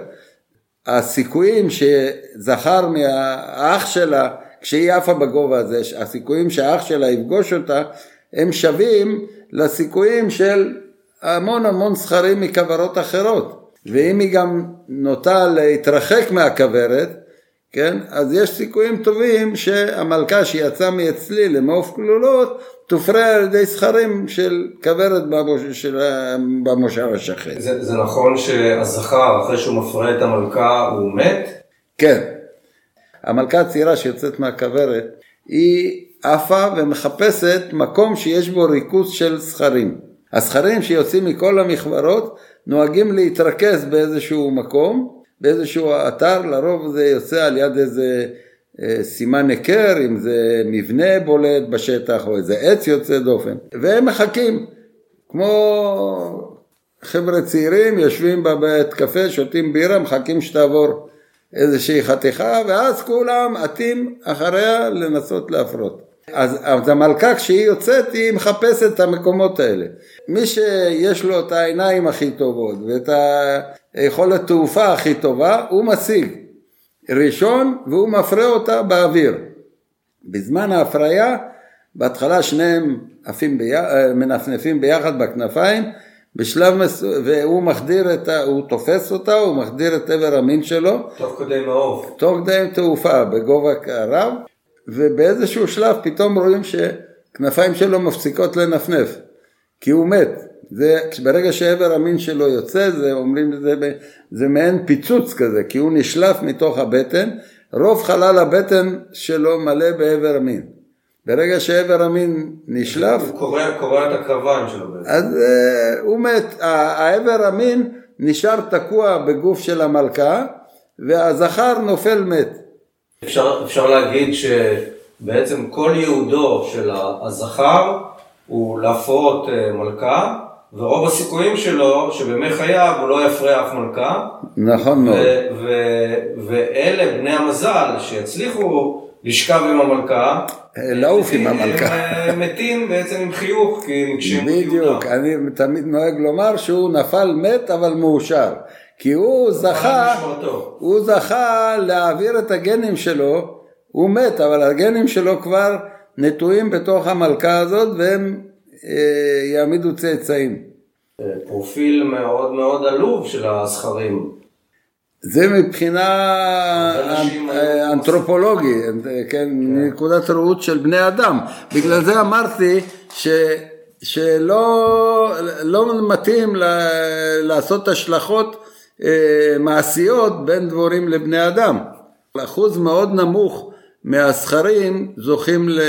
הסיכויים שזכר מהאח שלה, כשהיא עפה בגובה הזה, הסיכויים שהאח שלה יפגוש אותה, הם שווים לסיכויים של המון המון זכרים מכוורות אחרות. ואם היא גם נוטה להתרחק מהכוורת, כן, אז יש סיכויים טובים שהמלכה שיצאה מאצלי למעוף כלולות תופרה על ידי זכרים של כוורת במוש... של... במושב השכן. זה, זה נכון שהזכר אחרי שהוא מפרה את המלכה הוא מת? כן. המלכה הצעירה שיוצאת מהכוורת היא עפה ומחפשת מקום שיש בו ריכוז של זכרים. הזכרים שיוצאים מכל המכוורות נוהגים להתרכז באיזשהו מקום, באיזשהו אתר, לרוב זה יוצא על יד איזה אה, סימן היכר, אם זה מבנה בולט בשטח או איזה עץ יוצא דופן, והם מחכים, כמו חבר'ה צעירים יושבים בבית קפה, שותים בירה, מחכים שתעבור איזושהי חתיכה, ואז כולם עטים אחריה לנסות להפרות. אז, אז המלכה כשהיא יוצאת היא מחפשת את המקומות האלה. מי שיש לו את העיניים הכי טובות ואת היכולת תעופה הכי טובה, הוא משיג ראשון והוא מפרה אותה באוויר. בזמן ההפריה, בהתחלה שניהם עפים ביח... מנפנפים ביחד בכנפיים, בשלב מסוים, והוא מחדיר את ה... הוא תופס אותה, הוא מחדיר את עבר המין שלו. תוך כדי מעוף. תוך כדי תעופה, בגובה רב, ובאיזשהו שלב פתאום רואים שכנפיים שלו מפסיקות לנפנף, כי הוא מת. זה, ברגע שעבר המין שלו יוצא, זה אומרים, זה, זה מעין פיצוץ כזה, כי הוא נשלף מתוך הבטן, רוב חלל הבטן שלו מלא בעבר המין. ברגע שעבר המין נשלף... הוא קורע, קורע את הקרביים שלו בעצם. אז uh, הוא מת. העבר המין נשאר תקוע בגוף של המלכה, והזכר נופל מת. אפשר, אפשר להגיד שבעצם כל ייעודו של הזכר הוא להפרות אה, מלכה, ורוב הסיכויים שלו שבימי חייו הוא לא יפרה אף מלכה. נכון מאוד. ואלה בני המזל שיצליחו לשכב עם המלכה. אה, לעוף עם המלכה. הם מתים בעצם עם חיוך, כי הם הגשימו בדיוק, אני תמיד נוהג לומר שהוא נפל מת אבל מאושר. כי הוא זכה, הוא זכה להעביר את הגנים שלו, הוא מת, אבל הגנים שלו כבר נטועים בתוך המלכה הזאת והם אה, יעמידו צאצאים. פרופיל מאוד מאוד עלוב של הזכרים. זה מבחינה אנתרופולוגית, כן, כן, מנקודת ראות של בני אדם. בגלל זה אמרתי ש... שלא לא מתאים לעשות השלכות אה, מעשיות בין דבורים לבני אדם. אחוז מאוד נמוך מהזכרים זוכים ל,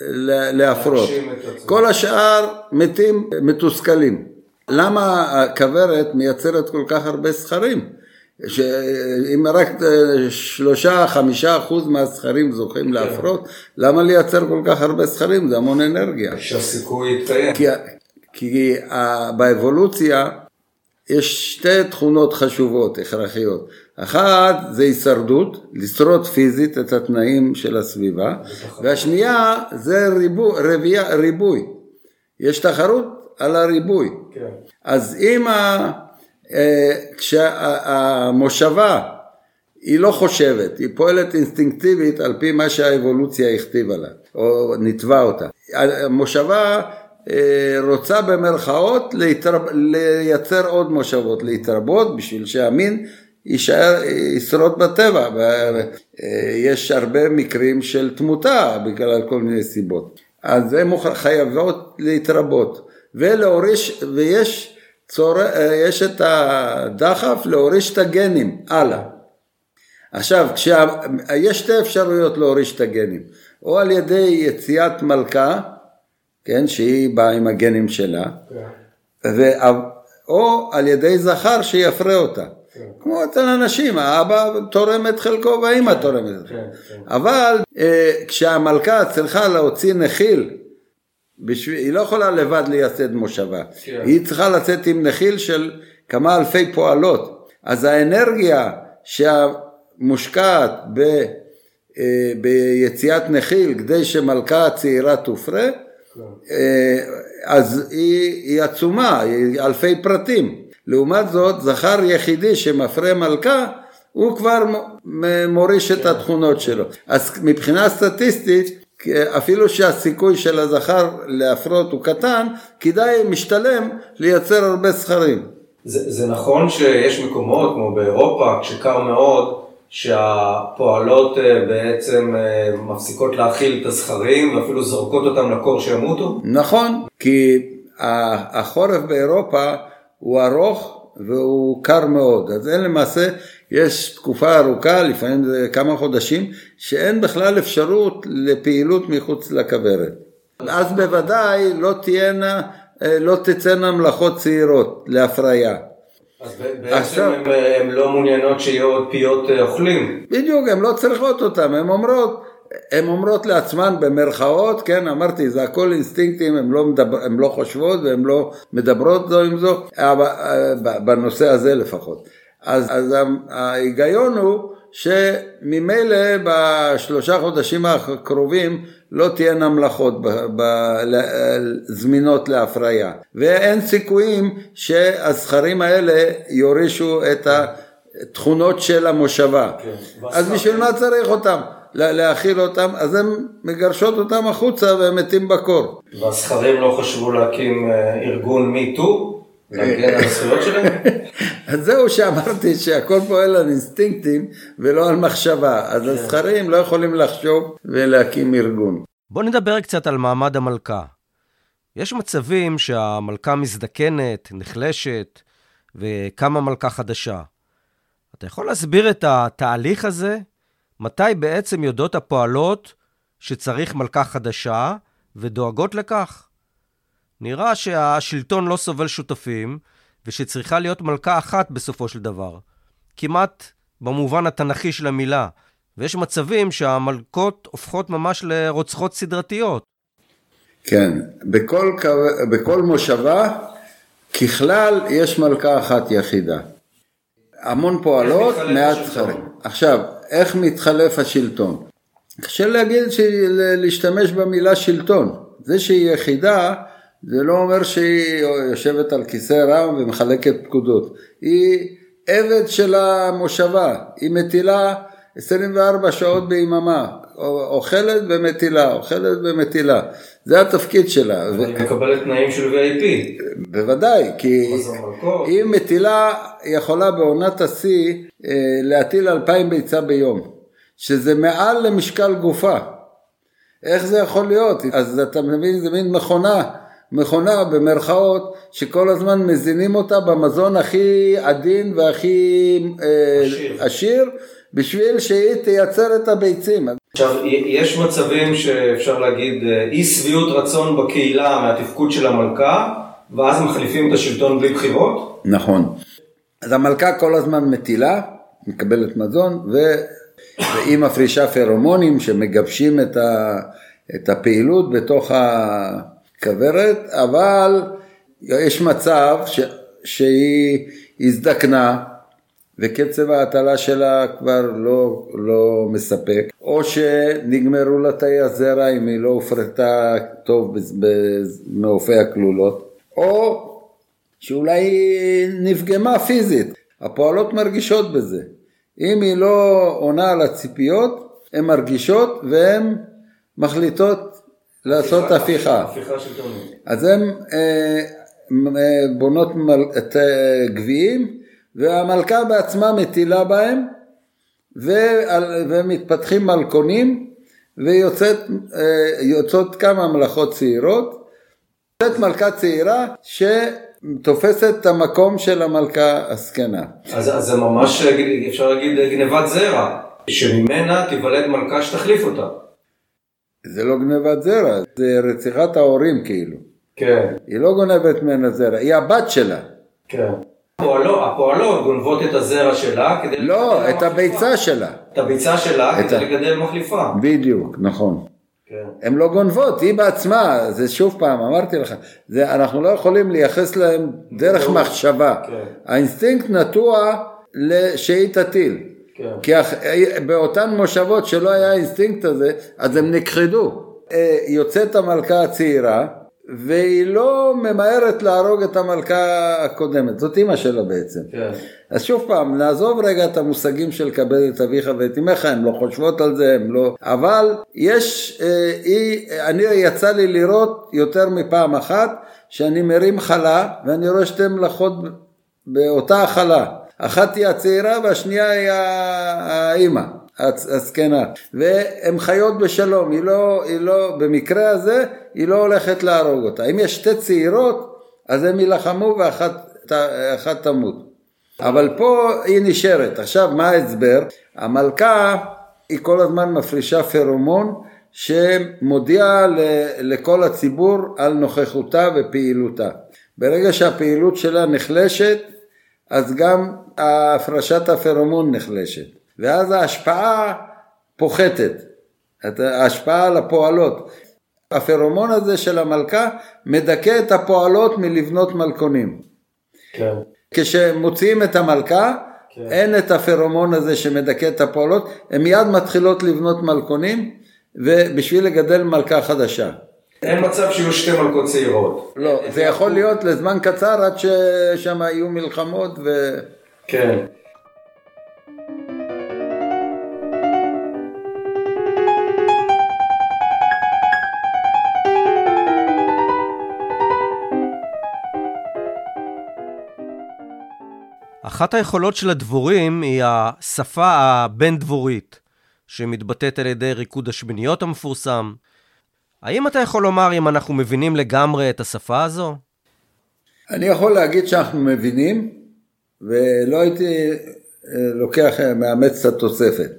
ל, להפרות. כל השאר מתים מתוסכלים. למה הכוורת מייצרת כל כך הרבה זכרים? שאם רק אה, שלושה, חמישה אחוז מהזכרים זוכים כן. להפרות, למה לייצר כל כך הרבה זכרים? זה המון אנרגיה. שהסיכוי יתקיים. כי, כי באבולוציה יש שתי תכונות חשובות, הכרחיות. אחת זה הישרדות, לשרוד פיזית את התנאים של הסביבה, והשנייה זה ריבוי, רבייה, ריבוי. יש תחרות על הריבוי. כן. אז אם ה... אה, כשהמושבה היא לא חושבת, היא פועלת אינסטינקטיבית על פי מה שהאבולוציה הכתיבה לה, או ניתבה אותה. המושבה רוצה במרכאות להתרב... לייצר עוד מושבות, להתרבות בשביל שהמין יישאר, ישרוד בטבע. ויש הרבה מקרים של תמותה בגלל כל מיני סיבות. אז הן חייבות להתרבות ולהוריש, ויש צור... יש את הדחף להוריש את הגנים הלאה. עכשיו, כשה... יש שתי אפשרויות להוריש את הגנים, או על ידי יציאת מלכה, כן, שהיא באה עם הגנים שלה, כן. ו... או על ידי זכר שיפרה אותה. כן. כמו אצל אנשים, האבא תורם את חלקו והאימא כן, תורמת את חלקו. כן, כן. אבל אה, כשהמלכה צריכה להוציא נחיל, בשביל, היא לא יכולה לבד לייסד מושבה, כן. היא צריכה לצאת עם נחיל של כמה אלפי פועלות. אז האנרגיה שמושקעת ב, אה, ביציאת נחיל כדי שמלכה צעירה תופרה, אז היא, היא עצומה, היא אלפי פרטים. לעומת זאת, זכר יחידי שמפרה מלכה, הוא כבר מוריש את התכונות שלו. אז מבחינה סטטיסטית, אפילו שהסיכוי של הזכר להפרות הוא קטן, כדאי, משתלם, לייצר הרבה זכרים. זה, זה נכון שיש מקומות, כמו באירופה, כשקר מאוד, שהפועלות אה, בעצם אה, מפסיקות להאכיל את הזכרים ואפילו זורקות אותם לקור שימותו? נכון, כי החורף באירופה הוא ארוך והוא קר מאוד, אז אין למעשה, יש תקופה ארוכה, לפעמים זה כמה חודשים, שאין בכלל אפשרות לפעילות מחוץ לכוורת. אז בוודאי לא תהיינה, אה, לא תצאנה מלאכות צעירות להפריה. אז בעצם הן לא מעוניינות שיהיו עוד פיות אה, אוכלים. בדיוק, הן לא צריכות אותן, הן אומרות, הן אומרות לעצמן במרכאות, כן, אמרתי, זה הכל אינסטינקטים, הן לא, מדבר, לא חושבות והן לא מדברות זו עם זו, אה, בנושא הזה לפחות. אז, אז ההיגיון הוא שממילא בשלושה חודשים הקרובים לא תהיינה מלאכות ב, ב, זמינות להפריה ואין סיכויים שהזכרים האלה יורישו את התכונות של המושבה כן, אז בשביל מה צריך אותם? להאכיל אותם, אז הן מגרשות אותם החוצה והם מתים בקור. והזכרים לא חשבו להקים אה, ארגון מיטו? להגן על הזכויות שלהם? אז זהו שאמרתי שהכל פועל על אינסטינקטים ולא על מחשבה, אז כן. הזכרים לא יכולים לחשוב ולהקים ארגון. בוא נדבר קצת על מעמד המלכה. יש מצבים שהמלכה מזדקנת, נחלשת, וקמה מלכה חדשה. אתה יכול להסביר את התהליך הזה? מתי בעצם יודעות הפועלות שצריך מלכה חדשה ודואגות לכך? נראה שהשלטון לא סובל שותפים, ושצריכה להיות מלכה אחת בסופו של דבר. כמעט במובן התנ"כי של המילה. ויש מצבים שהמלכות הופכות ממש לרוצחות סדרתיות. כן, בכל, בכל מושבה ככלל יש מלכה אחת יחידה. המון פועלות, מעט זכרים. עכשיו, איך מתחלף השלטון? קשה להגיד, להשתמש במילה שלטון. זה שהיא יחידה, זה לא אומר שהיא יושבת על כיסא רם ומחלקת פקודות. היא עבד של המושבה, היא מטילה 24 שעות ביממה, אוכלת ומטילה, אוכלת ומטילה. זה התפקיד שלה. היא מקבלת תנאים של VIP. בוודאי, כי היא מטילה, יכולה בעונת השיא אה, להטיל 2,000 ביצה ביום, שזה מעל למשקל גופה. איך זה יכול להיות? אז אתה מבין, זה מין מכונה. מכונה במרכאות שכל הזמן מזינים אותה במזון הכי עדין והכי אה, עשיר, עשיר בשביל שהיא תייצר את הביצים. עכשיו, יש מצבים שאפשר להגיד אה, אי שביעות רצון בקהילה מהתפקוד של המלכה, ואז מחליפים את השלטון בלי בחירות? נכון. אז המלכה כל הזמן מטילה, מקבלת מזון, ו... והיא מפרישה פרומונים שמגבשים את, ה... את הפעילות בתוך הכוורת, אבל יש מצב ש... שהיא הזדקנה, וקצב ההטלה שלה כבר לא, לא מספק, או שנגמרו לה תאי הזרע אם היא לא הופרטה טוב במעופי הכלולות, או שאולי היא נפגמה פיזית, הפועלות מרגישות בזה. אם היא לא עונה על הציפיות, הן מרגישות והן מחליטות לעשות הפיכה. הפיכה שלטונית. אז הן אה, אה, בונות את אה, גביעים והמלכה בעצמה מטילה בהם ומתפתחים מלכונים ויוצאות כמה מלאכות צעירות. יוצאת מלכה צעירה שתופסת את המקום של המלכה הזקנה. אז, אז זה ממש אפשר להגיד גנבת זרע, שממנה תיוולד מלכה שתחליף אותה. זה לא גנבת זרע, זה רציחת ההורים כאילו. כן. היא לא גונבת ממנה זרע, היא הבת שלה. כן. הפועלות, הפועלות גונבות את הזרע שלה כדי... לא, את הביצה שלה. את הביצה שלה כדי לגדל מחליפה. בדיוק, נכון. כן. הן לא גונבות, היא בעצמה, זה שוב פעם, אמרתי לך, זה, אנחנו לא יכולים לייחס להם דרך מחשבה. כן. האינסטינקט נטוע שהיא תטיל. כן. כי באותן מושבות שלא היה האינסטינקט הזה, אז הם נכחדו. אה, יוצאת המלכה הצעירה, והיא לא ממהרת להרוג את המלכה הקודמת, זאת אימא שלה בעצם. כן. אז שוב פעם, נעזוב רגע את המושגים של כבד את אביך ואת אמך, הן לא חושבות על זה, הן לא... אבל יש, אה, היא, אני יצא לי לראות יותר מפעם אחת, שאני מרים חלה, ואני רואה שתי מלאכות באותה החלה. אחת היא הצעירה והשנייה היא האימא. הזקנה, והן חיות בשלום, היא לא, היא לא, במקרה הזה, היא לא הולכת להרוג אותה. אם יש שתי צעירות, אז הם יילחמו ואחת תמות. אבל פה היא נשארת. עכשיו, מה ההסבר? המלכה היא כל הזמן מפרישה פרומון שמודיע לכל הציבור על נוכחותה ופעילותה. ברגע שהפעילות שלה נחלשת, אז גם הפרשת הפרומון נחלשת. ואז ההשפעה פוחתת, ההשפעה על הפועלות. הפרומון הזה של המלכה מדכא את הפועלות מלבנות מלכונים. כן. כשמוציאים את המלכה, כן. אין את הפרומון הזה שמדכא את הפועלות, הן מיד מתחילות לבנות מלכונים, ובשביל לגדל מלכה חדשה. אין מצב שיהיו שתי מלכות צעירות. לא, זה יכול להיות לזמן קצר עד ששם יהיו מלחמות ו... כן. אחת היכולות של הדבורים היא השפה הבין-דבורית, שמתבטאת על ידי ריקוד השמיניות המפורסם. האם אתה יכול לומר אם אנחנו מבינים לגמרי את השפה הזו? אני יכול להגיד שאנחנו מבינים, ולא הייתי אה, לוקח, אה, מאמץ את התוספת.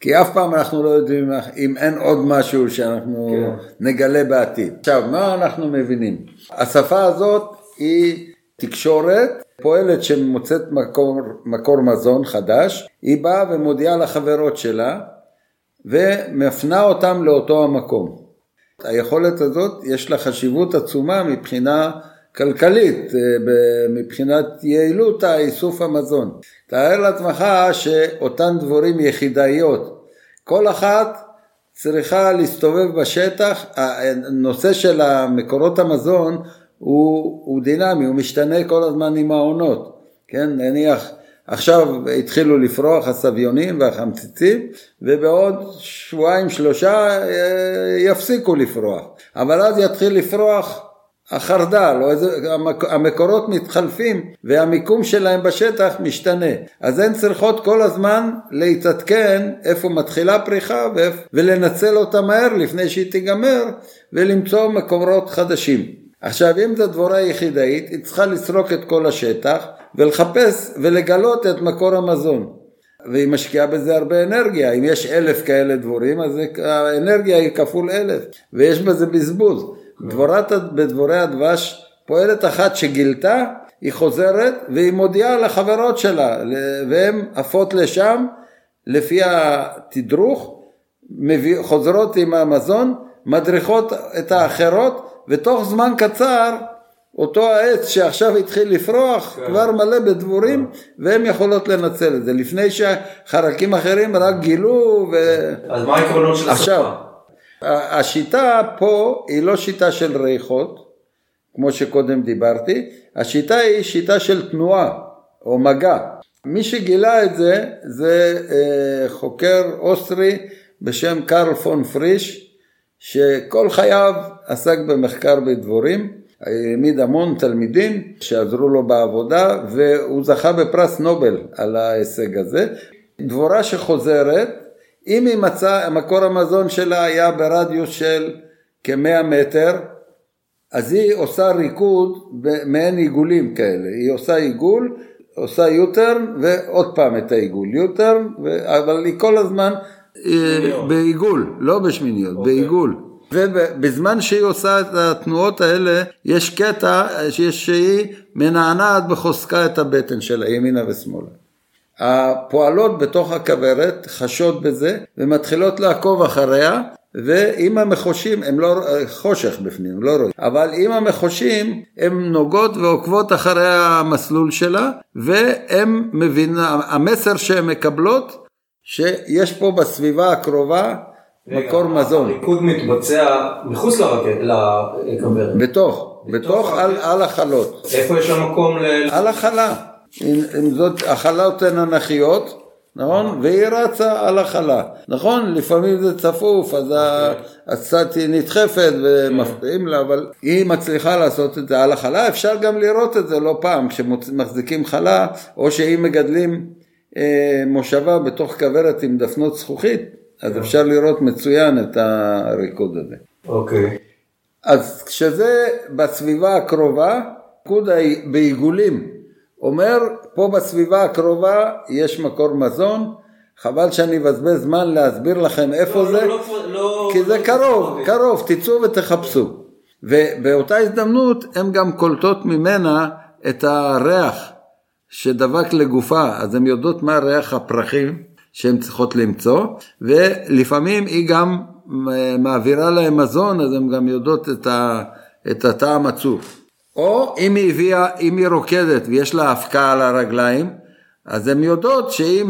כי אף פעם אנחנו לא יודעים אם אין עוד משהו שאנחנו כן. נגלה בעתיד. עכשיו, מה אנחנו מבינים? השפה הזאת היא תקשורת פועלת שמוצאת מקור, מקור מזון חדש, היא באה ומודיעה לחברות שלה ומפנה אותם לאותו המקום. היכולת הזאת יש לה חשיבות עצומה מבחינה כלכלית, אה, מבחינת יעילות האיסוף המזון. תאר לעצמך שאותן דבורים יחידאיות, כל אחת צריכה להסתובב בשטח, הנושא של מקורות המזון הוא, הוא דינמי, הוא משתנה כל הזמן עם העונות, כן, נניח עכשיו התחילו לפרוח הסביונים והחמציצים ובעוד שבועיים שלושה אה, יפסיקו לפרוח, אבל אז יתחיל לפרוח החרדל, או איזה, המקורות מתחלפים והמיקום שלהם בשטח משתנה. אז הן צריכות כל הזמן להתעדכן איפה מתחילה פריחה ולנצל אותה מהר לפני שהיא תיגמר ולמצוא מקורות חדשים. עכשיו אם זו דבורה יחידאית היא צריכה לסרוק את כל השטח ולחפש ולגלות את מקור המזון. והיא משקיעה בזה הרבה אנרגיה. אם יש אלף כאלה דבורים אז האנרגיה היא כפול אלף. ויש בזה בזבוז. דבורת, בדבורי הדבש פועלת אחת שגילתה היא חוזרת והיא מודיעה לחברות שלה והן עפות לשם לפי התדרוך חוזרות עם המזון מדריכות את האחרות ותוך זמן קצר אותו העץ שעכשיו התחיל לפרוח כן. כבר מלא בדבורים והן יכולות לנצל את זה. לפני שחרקים אחרים רק גילו ו... אז מה העקרונות של עכשיו, השיטה פה היא לא שיטה של ריחות כמו שקודם דיברתי. השיטה היא שיטה של תנועה או מגע. מי שגילה את זה זה אה, חוקר אוסטרי בשם קרל פון פריש שכל חייו עסק במחקר בדבורים, העמיד המון תלמידים שעזרו לו בעבודה והוא זכה בפרס נובל על ההישג הזה. דבורה שחוזרת, אם היא מצאה, מקור המזון שלה היה ברדיוס של כמאה מטר, אז היא עושה ריקוד במעין עיגולים כאלה, היא עושה עיגול, עושה יוטרן ועוד פעם את העיגול, יוטרן, אבל היא כל הזמן אה, בעיגול, לא בשמיניות, אוקיי. בעיגול. ובזמן שהיא עושה את התנועות האלה, יש קטע שהיא מנענעת בחוזקה את הבטן שלה, ימינה ושמאלה. הפועלות בתוך הכוורת חשות בזה ומתחילות לעקוב אחריה ועם המחושים, הם לא, חושך בפנים, לא רואים, אבל עם המחושים הן נוגעות ועוקבות אחרי המסלול שלה והן מבינות, המסר שהן מקבלות שיש פה בסביבה הקרובה מקור מזון. הריקוד מתבצע מחוץ לכוורת. בתוך, בתוך על, החלות. איפה יש שם מקום ל... על החלה. אם, זאת, החלות הן אנכיות, נכון? והיא רצה על החלה. נכון? לפעמים זה צפוף, אז קצת היא נדחפת ומפריעים לה, אבל היא מצליחה לעשות את זה על החלה. אפשר גם לראות את זה לא פעם, כשמחזיקים חלה, או שאם מגדלים אה, מושבה בתוך כוורת עם דפנות זכוכית, אז אפשר לראות מצוין את הריקוד הזה. אוקיי. אז כשזה בסביבה הקרובה, ריקוד בעיגולים. אומר, פה בסביבה הקרובה יש מקור מזון, חבל שאני אבזבז זמן להסביר לכם איפה לא, זה, לא, לא, כי לא, זה לא, קרוב, לא, קרוב, תצאו ותחפשו. ובאותה הזדמנות הן גם קולטות ממנה את הריח שדבק לגופה, אז הן יודעות מה ריח הפרחים שהן צריכות למצוא, ולפעמים היא גם מעבירה להם מזון, אז הן גם יודעות את, ה, את הטעם הצוף. או אם היא הביאה, אם היא רוקדת ויש לה אבקה על הרגליים, אז הן יודעות שהיא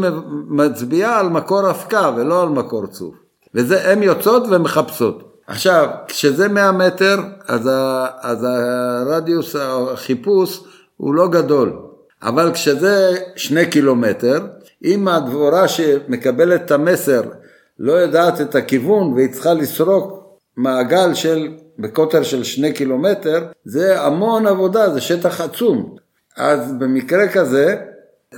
מצביעה על מקור אבקה ולא על מקור צוף. וזה, הן יוצאות ומחפשות. עכשיו, כשזה 100 מטר, אז, ה, אז הרדיוס החיפוש הוא לא גדול. אבל כשזה שני קילומטר, אם הדבורה שמקבלת את המסר לא יודעת את הכיוון והיא צריכה לסרוק מעגל של, בקוטר של שני קילומטר, זה המון עבודה, זה שטח עצום. אז במקרה כזה,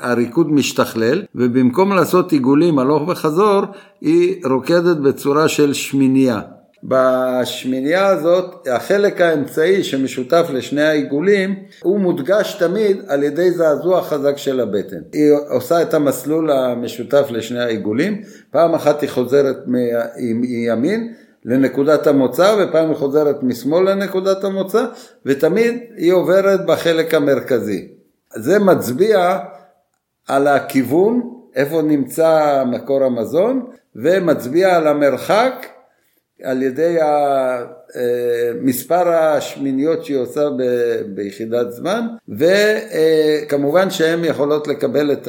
הריקוד משתכלל, ובמקום לעשות עיגולים הלוך וחזור, היא רוקדת בצורה של שמיניה. בשמינייה הזאת, החלק האמצעי שמשותף לשני העיגולים, הוא מודגש תמיד על ידי זעזוע חזק של הבטן. היא עושה את המסלול המשותף לשני העיגולים, פעם אחת היא חוזרת מימין לנקודת המוצא, ופעם היא חוזרת משמאל לנקודת המוצא, ותמיד היא עוברת בחלק המרכזי. זה מצביע על הכיוון, איפה נמצא מקור המזון, ומצביע על המרחק על ידי אה, מספר השמיניות שהיא עושה ביחידת זמן, וכמובן שהן יכולות לקבל את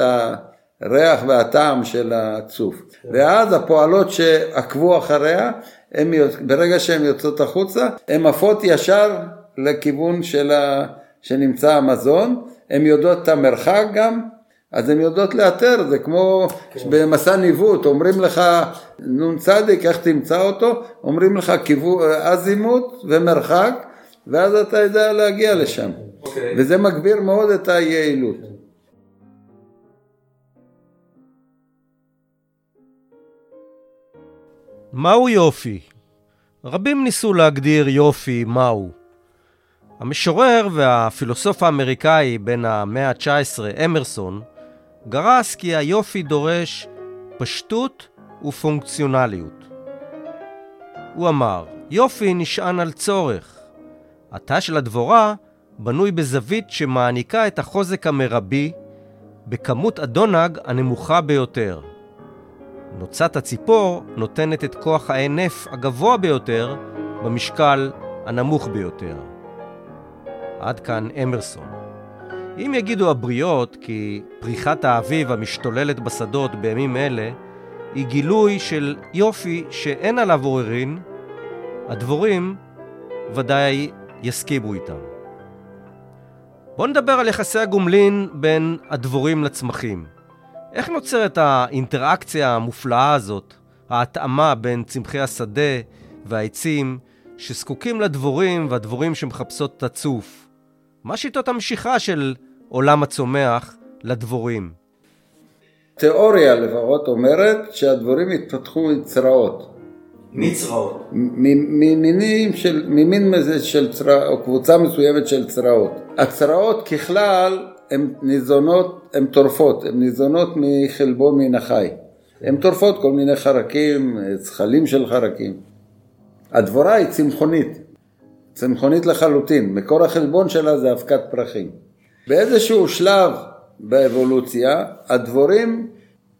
הריח והטעם של הצוף. ואז הפועלות שעקבו אחריה, הם, ברגע שהן יוצאות החוצה, הן עפות ישר לכיוון של ה, שנמצא המזון, הן יודעות את המרחק גם, אז הן יודעות לאתר, זה כמו כן. במסע ניווט, אומרים לך נ"צ, איך תמצא אותו, אומרים לך אזימוט ומרחק, ואז אתה יודע להגיע לשם. Okay. אוקיי. וזה מגביר מאוד את היעילות. מהו יופי? רבים ניסו להגדיר יופי מהו. המשורר והפילוסוף האמריקאי בן המאה ה-19, אמרסון, גרס כי היופי דורש פשטות ופונקציונליות. הוא אמר, יופי נשען על צורך. התא של הדבורה בנוי בזווית שמעניקה את החוזק המרבי בכמות הדונג הנמוכה ביותר. נוצת הציפור נותנת את כוח הענף הגבוה ביותר במשקל הנמוך ביותר. עד כאן אמרסון. אם יגידו הבריות כי פריחת האביב המשתוללת בשדות בימים אלה היא גילוי של יופי שאין עליו עוררין, הדבורים ודאי יסכימו איתם. בואו נדבר על יחסי הגומלין בין הדבורים לצמחים. איך נוצרת האינטראקציה המופלאה הזאת, ההתאמה בין צמחי השדה והעצים שזקוקים לדבורים והדבורים שמחפשות את הצוף? מה שיטות המשיכה של עולם הצומח לדבורים? תיאוריה לפחות אומרת שהדבורים התפתחו מצרעות. מצרעות? ממינים של, ממין מזה של צרעות, או קבוצה מסוימת של צרעות. הצרעות ככלל הן ניזונות, הן טורפות, הן ניזונות מחלבון מן החי. הן טורפות כל מיני חרקים, זחלים של חרקים. הדבורה היא צמחונית, צמחונית לחלוטין, מקור החלבון שלה זה אבקת פרחים. באיזשהו שלב באבולוציה, הדבורים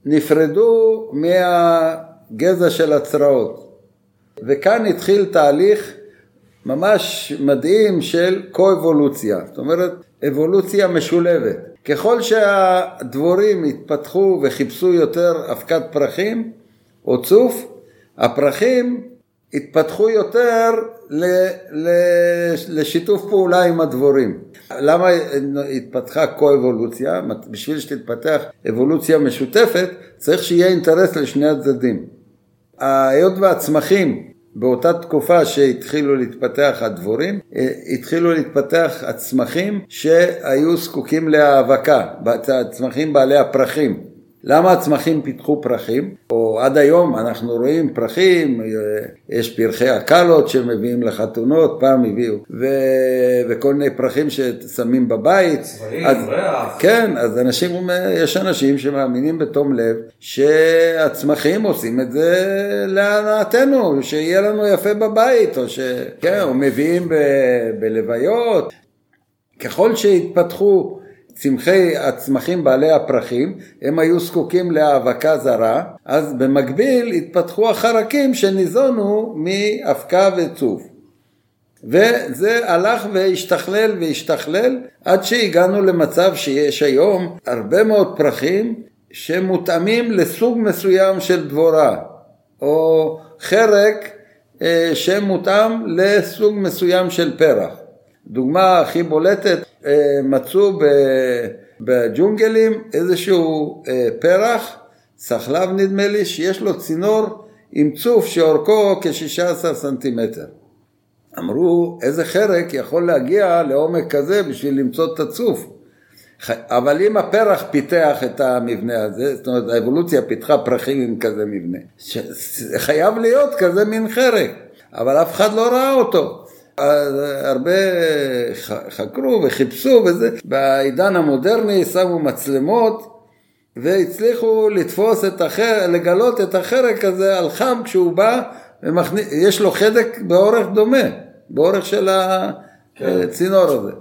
נפרדו מהגזע של הצרעות. וכאן התחיל תהליך ממש מדהים של קו-אבולוציה, זאת אומרת אבולוציה משולבת. ככל שהדבורים התפתחו וחיפשו יותר אבקת פרחים או צוף, הפרחים התפתחו יותר ל, ל, לשיתוף פעולה עם הדבורים. למה התפתחה קו-אבולוציה? בשביל שתתפתח אבולוציה משותפת, צריך שיהיה אינטרס לשני הצדדים. היות והצמחים באותה תקופה שהתחילו להתפתח הדבורים, אה, התחילו להתפתח הצמחים שהיו זקוקים להאבקה, הצמחים בעלי הפרחים. למה הצמחים פיתחו פרחים? או עד היום אנחנו רואים פרחים, אה, יש פרחי הקלות שמביאים לחתונות, פעם הביאו, ו... וכל מיני פרחים ששמים בבית. צבעים, אז... ריח. כן, אז אנשים, יש אנשים שמאמינים בתום לב שהצמחים עושים את זה להנאתנו, שיהיה לנו יפה בבית, או ש... כן, או מביאים ב... בלוויות. ככל שהתפתחו צמחי הצמחים בעלי הפרחים, הם היו זקוקים להאבקה זרה, אז במקביל התפתחו החרקים שניזונו מאבקה וצוף. וזה הלך והשתכלל והשתכלל עד שהגענו למצב שיש היום הרבה מאוד פרחים שמותאמים לסוג מסוים של דבורה, או חרק אה, שמותאם לסוג מסוים של פרח. דוגמה הכי בולטת, אה, מצאו בג'ונגלים איזשהו אה, פרח, סחלב נדמה לי, שיש לו צינור עם צוף שאורכו כ-16 סנטימטר. אמרו, איזה חרק יכול להגיע לעומק כזה בשביל למצוא את הצוף? אבל אם הפרח פיתח את המבנה הזה, זאת אומרת האבולוציה פיתחה פרחים עם כזה מבנה, חייב להיות כזה מין חרק, אבל אף אחד לא ראה אותו. הרבה חקרו וחיפשו וזה. בעידן המודרני שמו מצלמות והצליחו לתפוס את החרק, לגלות את החרק הזה על חם כשהוא בא, ומכניס, יש לו חדק באורך דומה, באורך של הצינור הזה.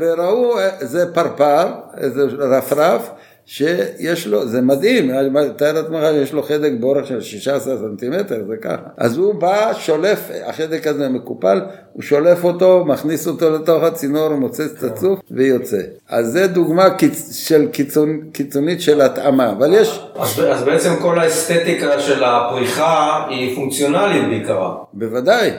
וראו, זה פרפר, איזה רפרף, שיש לו, זה מדהים, תאר לעצמך שיש לו חדק באורך של 16 סנטימטר, זה ככה. אז הוא בא, שולף, החדק הזה מקופל, הוא שולף אותו, מכניס אותו לתוך הצינור, מוצץ את הצוף ויוצא. אז זה דוגמה קיצ... של קיצונ... קיצונית של התאמה, אבל יש... אז, אז בעצם כל האסתטיקה של הפריחה היא פונקציונלית בעיקרה. בוודאי,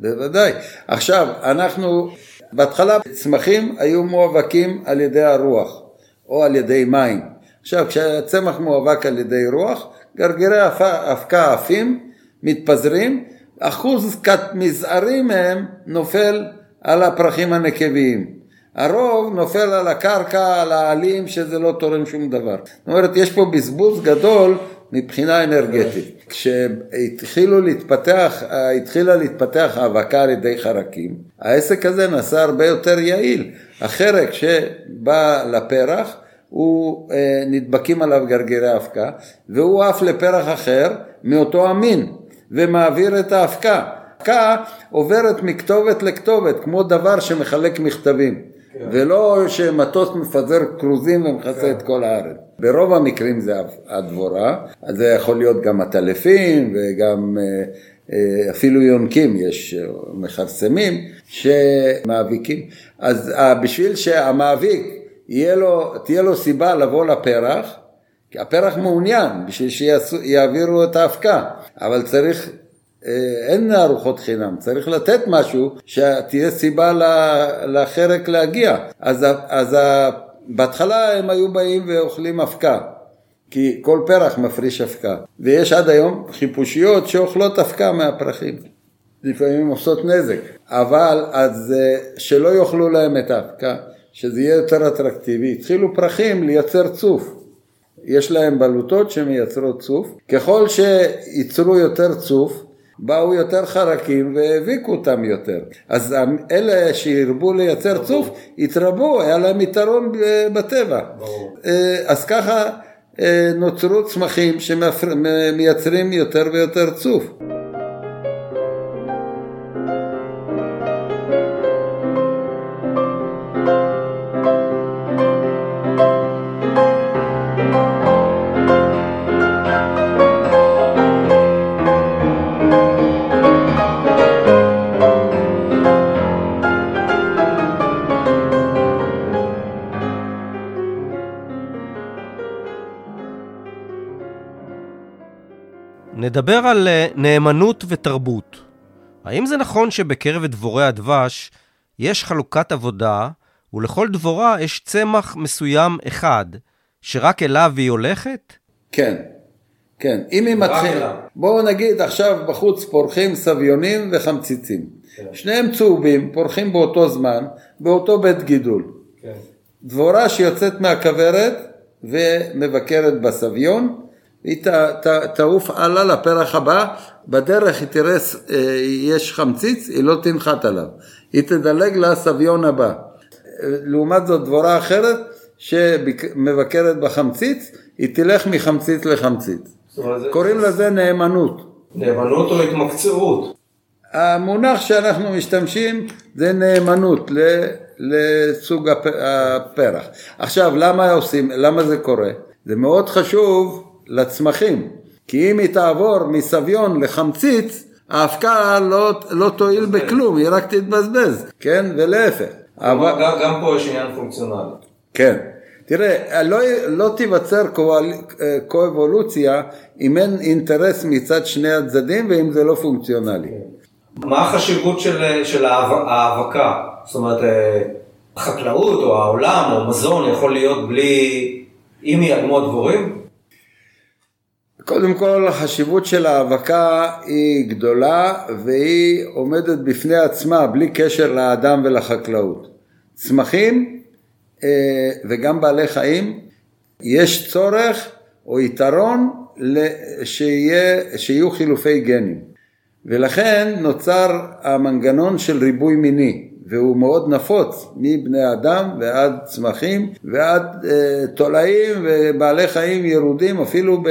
בוודאי. עכשיו, אנחנו, בהתחלה צמחים היו מואבקים על ידי הרוח. או על ידי מים. עכשיו, כשהצמח מואבק על ידי רוח, גרגירי אבקה עפים, מתפזרים, אחוז מזערי מהם נופל על הפרחים הנקביים. הרוב נופל על הקרקע, על העלים, שזה לא תורם שום דבר. זאת אומרת, יש פה בזבוז גדול מבחינה אנרגטית. כשהתחילו להתפתח, התחילה להתפתח האבקה על ידי חרקים, העסק הזה נעשה הרבה יותר יעיל. החרק שבא לפרח, הוא אה, נדבקים עליו גרגירי אבקה, והוא עף לפרח אחר מאותו המין, ומעביר את האבקה. האבקה עוברת מכתובת לכתובת, כמו דבר שמחלק מכתבים. כן. ולא שמטוס מפזר כרוזים ומכסה כן. את כל הארץ. ברוב המקרים זה הדבורה, אז זה יכול להיות גם עטלפים וגם אה, אה, אפילו יונקים, יש אה, מכרסמים שמאביקים. אז בשביל שהמאביק יהיה לו, תהיה לו סיבה לבוא לפרח, כי הפרח מעוניין בשביל שיעבירו את האבקה, אבל צריך אין ארוחות חינם, צריך לתת משהו שתהיה סיבה לחרק להגיע. אז, אז בהתחלה הם היו באים ואוכלים אבקה, כי כל פרח מפריש אבקה, ויש עד היום חיפושיות שאוכלות אבקה מהפרחים. לפעמים עושות נזק, אבל אז שלא יאכלו להם את האבקה, שזה יהיה יותר אטרקטיבי, התחילו פרחים לייצר צוף. יש להם בלוטות שמייצרות צוף. ככל שייצרו יותר צוף, באו יותר חרקים והאביקו אותם יותר. אז אלה שהרבו לייצר צוף, התרבו, היה להם יתרון בטבע. ברור. אה, אז ככה אה, נוצרו צמחים שמייצרים יותר ויותר צוף. נדבר על אה, נאמנות ותרבות. האם זה נכון שבקרב דבורי הדבש יש חלוקת עבודה, ולכל דבורה יש צמח מסוים אחד, שרק אליו היא הולכת? כן, כן. אם היא מתחילה, בואו נגיד עכשיו בחוץ פורחים סביונים וחמציצים. כן. שניהם צהובים, פורחים באותו זמן, באותו בית גידול. כן. דבורה שיוצאת מהכוורת ומבקרת בסביון, היא תעוף הלאה לפרח הבא, בדרך היא תראה, אה, יש חמציץ, היא לא תנחת עליו, היא תדלג לסביון הבא. לעומת זאת דבורה אחרת שמבקרת בחמציץ, היא תלך מחמציץ לחמציץ. קוראים לזה נאמנות. נאמנות או התמקצעות? המונח שאנחנו משתמשים זה נאמנות לסוג הפרח. עכשיו, למה עושים, למה זה קורה? זה מאוד חשוב לצמחים, כי אם היא תעבור מסביון לחמציץ, האבקה לא, לא תועיל בכלום, היא רק תתבזבז, כן? ולהפך. אבל... גם, גם פה יש עניין פונקציונלי. כן. תראה, לא, לא תיווצר קואבולוציה אם אין אינטרס מצד שני הצדדים ואם זה לא פונקציונלי. מה החשיבות של, של ההאבקה? זאת אומרת, אה, החקלאות או העולם או מזון יכול להיות בלי, אם ייעלמו הדבורים? קודם כל החשיבות של ההאבקה היא גדולה והיא עומדת בפני עצמה בלי קשר לאדם ולחקלאות. צמחים אה, וגם בעלי חיים יש צורך או יתרון שיהיה, שיהיו חילופי גנים ולכן נוצר המנגנון של ריבוי מיני והוא מאוד נפוץ מבני אדם ועד צמחים ועד אה, תולעים ובעלי חיים ירודים אפילו.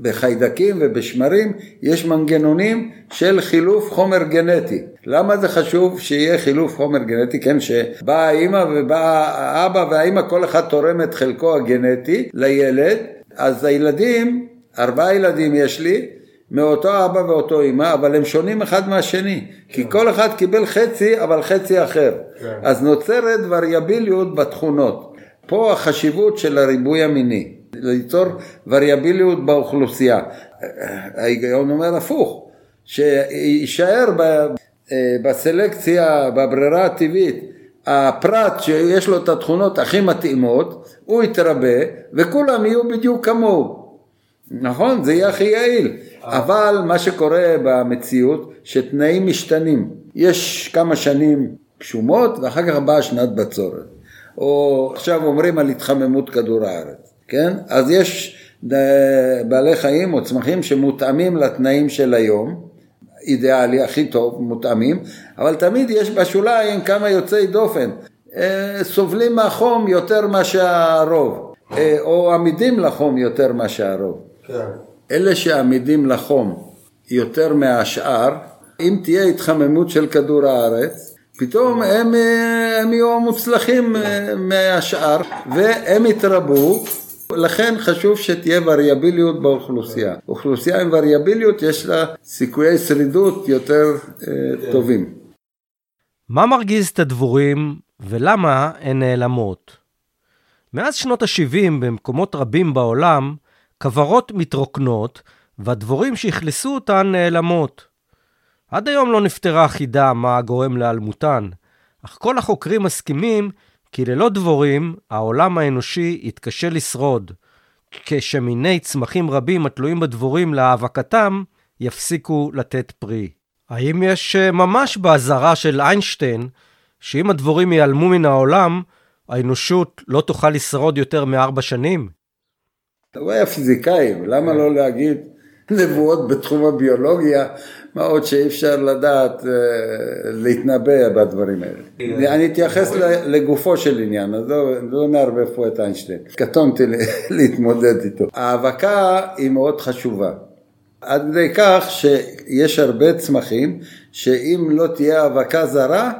בחיידקים ובשמרים יש מנגנונים של חילוף חומר גנטי. למה זה חשוב שיהיה חילוף חומר גנטי? כן, שבאה האימא ובא האבא והאימא כל אחד תורם את חלקו הגנטי לילד, אז הילדים, ארבעה ילדים יש לי, מאותו אבא ואותו אימא, אבל הם שונים אחד מהשני, כי כל אחד קיבל חצי, אבל חצי אחר. כן. אז נוצרת וריאביליות בתכונות. פה החשיבות של הריבוי המיני. ליצור וריאביליות באוכלוסייה. ההיגיון אומר הפוך, שיישאר בסלקציה, בברירה הטבעית, הפרט שיש לו את התכונות הכי מתאימות, הוא יתרבה וכולם יהיו בדיוק כמוהו. נכון? זה יהיה הכי יעיל. אבל מה שקורה במציאות, שתנאים משתנים. יש כמה שנים גשומות ואחר כך באה שנת בצורת. או עכשיו אומרים על התחממות כדור הארץ. כן? אז יש אה, בעלי חיים או צמחים שמותאמים לתנאים של היום, אידיאלי, הכי טוב, מותאמים, אבל תמיד יש בשוליים כמה יוצאי דופן, אה, סובלים מהחום יותר מאשר הרוב, אה, או עמידים לחום יותר מאשר הרוב. כן. אלה שעמידים לחום יותר מהשאר, אם תהיה התחממות של כדור הארץ, פתאום הם, הם יהיו המוצלחים מהשאר והם יתרבו לכן חשוב שתהיה וריאביליות באוכלוסייה. אוכלוסייה עם וריאביליות יש לה סיכויי שרידות יותר אה, טובים. מה מרגיז את הדבורים ולמה הן נעלמות? מאז שנות ה-70 במקומות רבים בעולם, כוורות מתרוקנות והדבורים שאכלסו אותן נעלמות. עד היום לא נפתרה חידה מה גורם להיעלמותן, אך כל החוקרים מסכימים כי ללא דבורים, העולם האנושי יתקשה לשרוד, כשמיני צמחים רבים התלויים בדבורים להאבקתם, יפסיקו לתת פרי. האם יש אה, ממש באזהרה של איינשטיין, שאם הדבורים ייעלמו מן העולם, האנושות לא תוכל לשרוד יותר מארבע שנים? הוא היה פיזיקאי, למה לא להגיד נבואות בתחום הביולוגיה מה עוד שאי אפשר לדעת אה, להתנבא בדברים האלה. אני אתייחס לגופו של עניין, אז לא, לא נערבב פה את איינשטיין. קטונתי להתמודד איתו. ההאבקה היא מאוד חשובה. עד כדי כך שיש הרבה צמחים שאם לא תהיה האבקה זרה,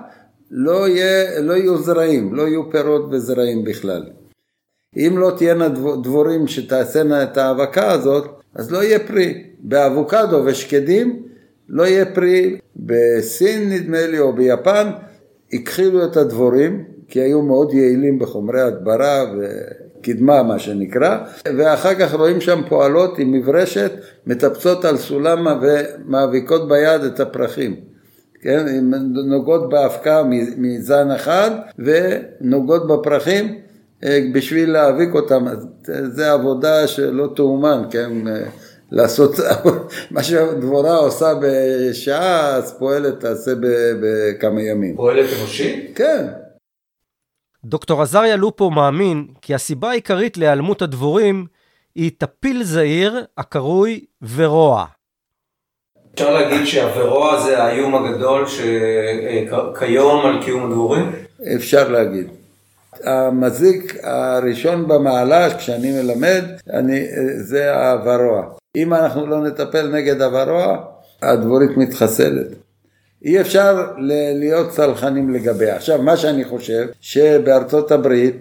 לא, יהיה, לא יהיו זרעים, לא יהיו פירות וזרעים בכלל. אם לא תהיינה דבורים שתעשינה את ההאבקה הזאת, אז לא יהיה פרי. באבוקדו ושקדים לא יהיה פרי. בסין נדמה לי או ביפן הכחילו את הדבורים כי היו מאוד יעילים בחומרי הדברה קדמה מה שנקרא, ואחר כך רואים שם פועלות עם מברשת, מטפצות על סולם ומאביקות ביד את הפרחים. כן, נוגעות באבקה מזן אחד ונוגעות בפרחים בשביל להאביק אותם. זה עבודה שלא תאומן, כן, לעשות מה שדבורה עושה בשעה, אז פועלת תעשה בכמה ימים. פועלת אנושית? כן. דוקטור עזריה לופו מאמין כי הסיבה העיקרית להיעלמות הדבורים היא טפיל זעיר הקרוי ורוע. אפשר להגיד שהוורוע זה האיום הגדול שכיום על קיום הדבורים? אפשר להגיד. המזיק הראשון במעלה כשאני מלמד אני, זה הוורוע. אם אנחנו לא נטפל נגד הוורוע, הדבורית מתחסלת. אי אפשר להיות צלחנים לגביה. עכשיו, מה שאני חושב, שבארצות הברית,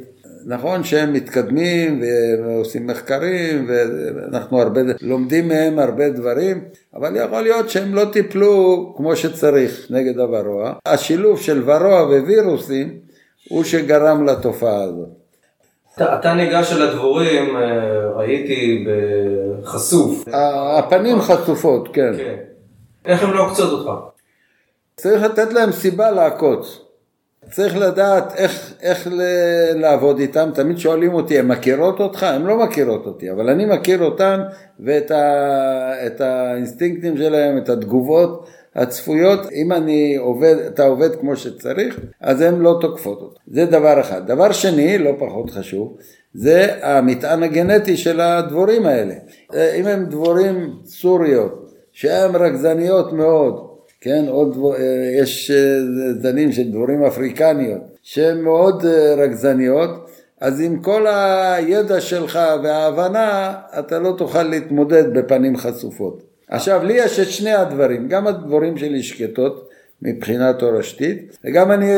נכון שהם מתקדמים ועושים מחקרים ואנחנו הרבה, לומדים מהם הרבה דברים, אבל יכול להיות שהם לא טיפלו כמו שצריך נגד הוורוע. השילוב של ורוע ווירוסים הוא שגרם לתופעה הזאת. אתה, ניגש אל הדבורים, אה, ראיתי בחשוף. הפנים חשופות, כן. כן. איך הן לא עוקצות אותך? צריך לתת להם סיבה לעקוץ. צריך לדעת איך, איך ל- לעבוד איתם, תמיד שואלים אותי, הן מכירות אותך? הן לא מכירות אותי, אבל אני מכיר אותן ואת ה- האינסטינקטים שלהם, את התגובות הצפויות, אם אני עובד, אתה עובד כמו שצריך, אז הן לא תוקפות אותך. זה דבר אחד. דבר שני, לא פחות חשוב, זה המטען הגנטי של הדבורים האלה. אם הם דבורים סוריות, שהן רגזניות מאוד, כן, עוד, אה, יש אה, זנים של דבורים אפריקניות שהן מאוד אה, רגזניות, אז עם כל הידע שלך וההבנה אתה לא תוכל להתמודד בפנים חשופות. עכשיו לי יש את שני הדברים, גם הדבורים שלי שקטות מבחינה תורשתית וגם אני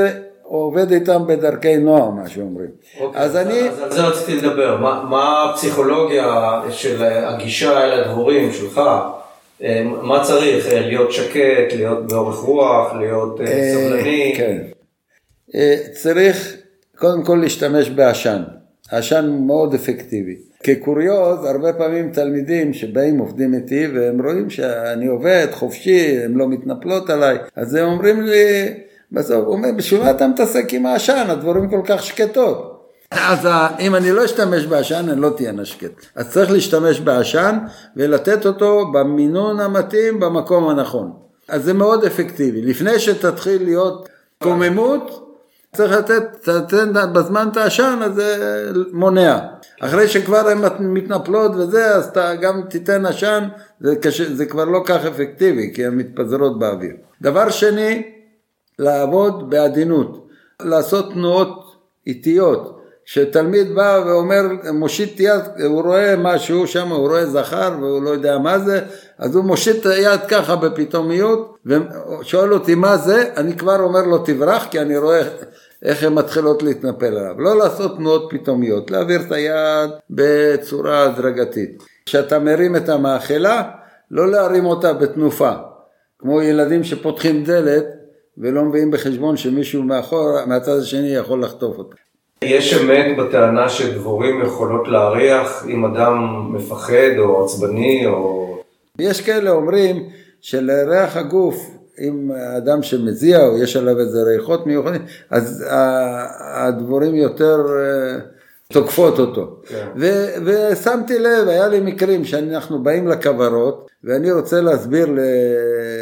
עובד איתם בדרכי נועם, מה שאומרים. אוקיי, אז, אז אני... אז על זה רציתי לדבר, מה, מה הפסיכולוגיה של הגישה אל הדבורים שלך? אה, מה צריך? אה, להיות שקט, להיות באורך רוח, להיות אה, סבלני? כן. צריך קודם כל להשתמש בעשן. עשן מאוד אפקטיבי. כקוריוז, הרבה פעמים תלמידים שבאים עובדים איתי והם רואים שאני עובד חופשי, הן לא מתנפלות עליי, אז הם אומרים לי, בסוף, הוא אומר, בשביל מה אתה מתעסק עם העשן? הדבורים כל כך שקטות. אז אם אני לא אשתמש בעשן, אני לא תהיה נשקט. אז צריך להשתמש בעשן ולתת אותו במינון המתאים במקום הנכון. אז זה מאוד אפקטיבי. לפני שתתחיל להיות קוממות, צריך לתת, תתן בזמן את העשן, אז זה מונע. אחרי שכבר הן מתנפלות וזה, אז אתה גם תיתן עשן, זה, קשה, זה כבר לא כך אפקטיבי, כי הן מתפזרות באוויר. דבר שני, לעבוד בעדינות, לעשות תנועות איטיות. שתלמיד בא ואומר, מושיט יד, הוא רואה משהו שם, הוא רואה זכר והוא לא יודע מה זה, אז הוא מושיט יד ככה בפתאומיות ושואל אותי מה זה, אני כבר אומר לו תברח כי אני רואה איך הן מתחילות להתנפל עליו. לא לעשות תנועות פתאומיות, להעביר את היד בצורה הדרגתית. כשאתה מרים את המאכלה, לא להרים אותה בתנופה, כמו ילדים שפותחים דלת ולא מביאים בחשבון שמישהו מאחור, מהצד השני יכול לחטוף אותה. יש אמת בטענה שדבורים יכולות להריח אם אדם מפחד או עצבני או... יש כאלה אומרים שלריח הגוף, אם אדם שמזיע או יש עליו איזה ריחות מיוחדים, אז הדבורים יותר אה, תוקפות אותו. כן. ושמתי לב, היה לי מקרים שאנחנו באים לכוורות ואני רוצה להסביר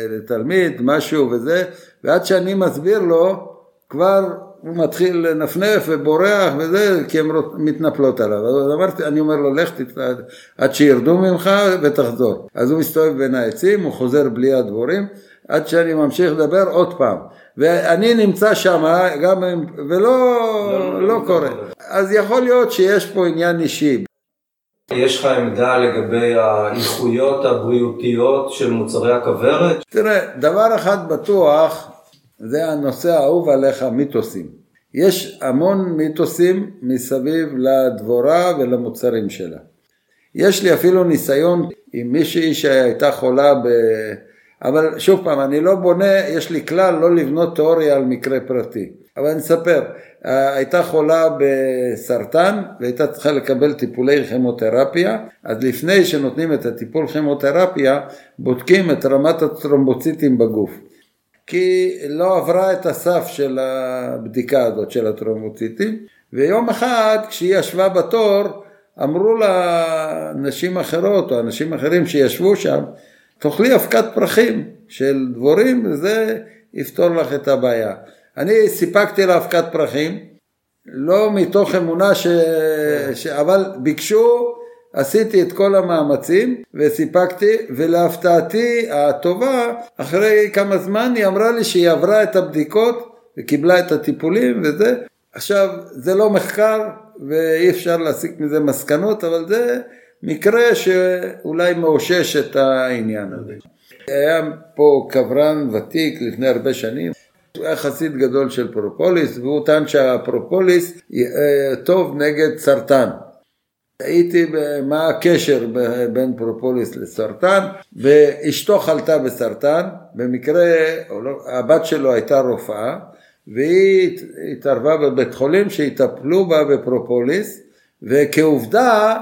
לתלמיד משהו וזה, ועד שאני מסביר לו, כבר הוא מתחיל לנפנף ובורח וזה, כי הן מתנפלות עליו. אז אמרתי, אני אומר לו, לך תתפעד עד שירדו ממך ותחזור. אז הוא מסתובב בין העצים, הוא חוזר בלי הדבורים, עד שאני ממשיך לדבר עוד פעם. ואני נמצא שם, גם, ולא לא, לא, לא קורה. אז יכול להיות שיש פה עניין אישי. יש לך עמדה לגבי האיכויות הבריאותיות של מוצרי הכוורת? תראה, דבר אחד בטוח, זה הנושא האהוב עליך, מיתוסים. יש המון מיתוסים מסביב לדבורה ולמוצרים שלה. יש לי אפילו ניסיון עם מישהי שהייתה חולה ב... אבל שוב פעם, אני לא בונה, יש לי כלל לא לבנות תיאוריה על מקרה פרטי. אבל אני אספר, הייתה חולה בסרטן והייתה צריכה לקבל טיפולי כימותרפיה, אז לפני שנותנים את הטיפול כימותרפיה, בודקים את רמת הטרומבוציטים בגוף. כי לא עברה את הסף של הבדיקה הזאת של הטרומבוציטים, ויום אחד כשהיא ישבה בתור, אמרו לה נשים אחרות או אנשים אחרים שישבו שם, תאכלי אבקת פרחים של דבורים וזה יפתור לך את הבעיה. אני סיפקתי לה אבקת פרחים, לא מתוך אמונה ש... ש... אבל ביקשו, עשיתי את כל המאמצים וסיפקתי, ולהפתעתי הטובה, אחרי כמה זמן היא אמרה לי שהיא עברה את הבדיקות וקיבלה את הטיפולים וזה. עכשיו, זה לא מחקר ואי אפשר להסיק מזה מסקנות, אבל זה מקרה שאולי מאושש את העניין הזה. היה פה קברן ותיק לפני הרבה שנים, הוא היה חסיד גדול של פרופוליס, והוא טען שהפרופוליס אה, טוב נגד סרטן. הייתי, מה הקשר בין פרופוליס לסרטן, ואשתו חלתה בסרטן, במקרה לא, הבת שלו הייתה רופאה, והיא התערבה בבית חולים שיטפלו בה בפרופוליס, וכעובדה,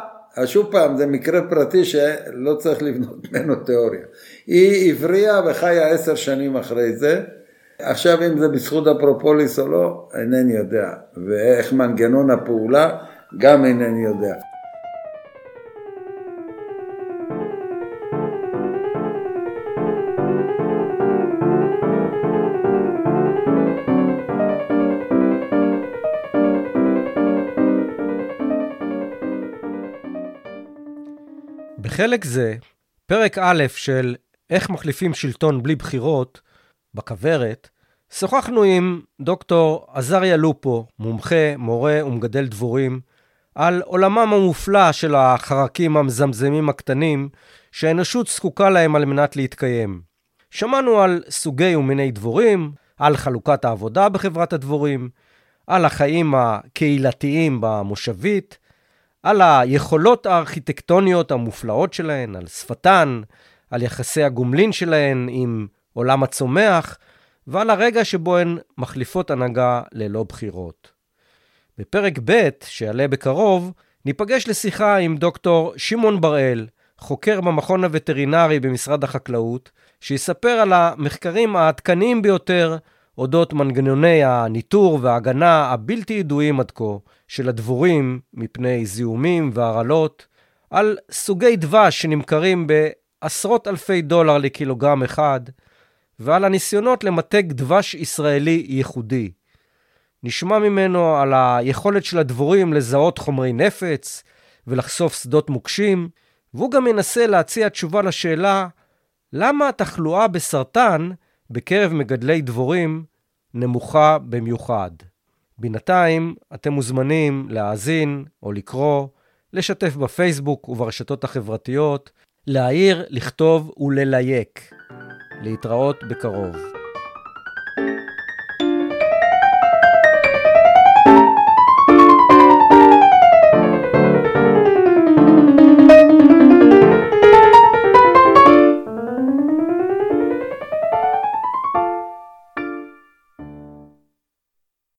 שוב פעם, זה מקרה פרטי שלא צריך לבנות ממנו תיאוריה. היא הבריאה וחיה עשר שנים אחרי זה, עכשיו אם זה בזכות הפרופוליס או לא, אינני יודע, ואיך מנגנון הפעולה, גם אינני יודע. בחלק זה, פרק א' של איך מחליפים שלטון בלי בחירות, בכוורת, שוחחנו עם דוקטור עזריה לופו, מומחה, מורה ומגדל דבורים, על עולמם המופלא של החרקים המזמזמים הקטנים שהאנושות זקוקה להם על מנת להתקיים. שמענו על סוגי ומיני דבורים, על חלוקת העבודה בחברת הדבורים, על החיים הקהילתיים במושבית, על היכולות הארכיטקטוניות המופלאות שלהן, על שפתן, על יחסי הגומלין שלהן עם עולם הצומח, ועל הרגע שבו הן מחליפות הנהגה ללא בחירות. בפרק ב', שיעלה בקרוב, ניפגש לשיחה עם דוקטור שמעון בראל, חוקר במכון הווטרינרי במשרד החקלאות, שיספר על המחקרים העדכניים ביותר אודות מנגנוני הניטור וההגנה הבלתי ידועים עד כה של הדבורים מפני זיהומים והרעלות, על סוגי דבש שנמכרים בעשרות אלפי דולר לקילוגרם אחד, ועל הניסיונות למתג דבש ישראלי ייחודי. נשמע ממנו על היכולת של הדבורים לזהות חומרי נפץ ולחשוף שדות מוקשים, והוא גם ינסה להציע תשובה לשאלה למה התחלואה בסרטן בקרב מגדלי דבורים נמוכה במיוחד. בינתיים אתם מוזמנים להאזין או לקרוא, לשתף בפייסבוק וברשתות החברתיות, להעיר, לכתוב וללייק. להתראות בקרוב.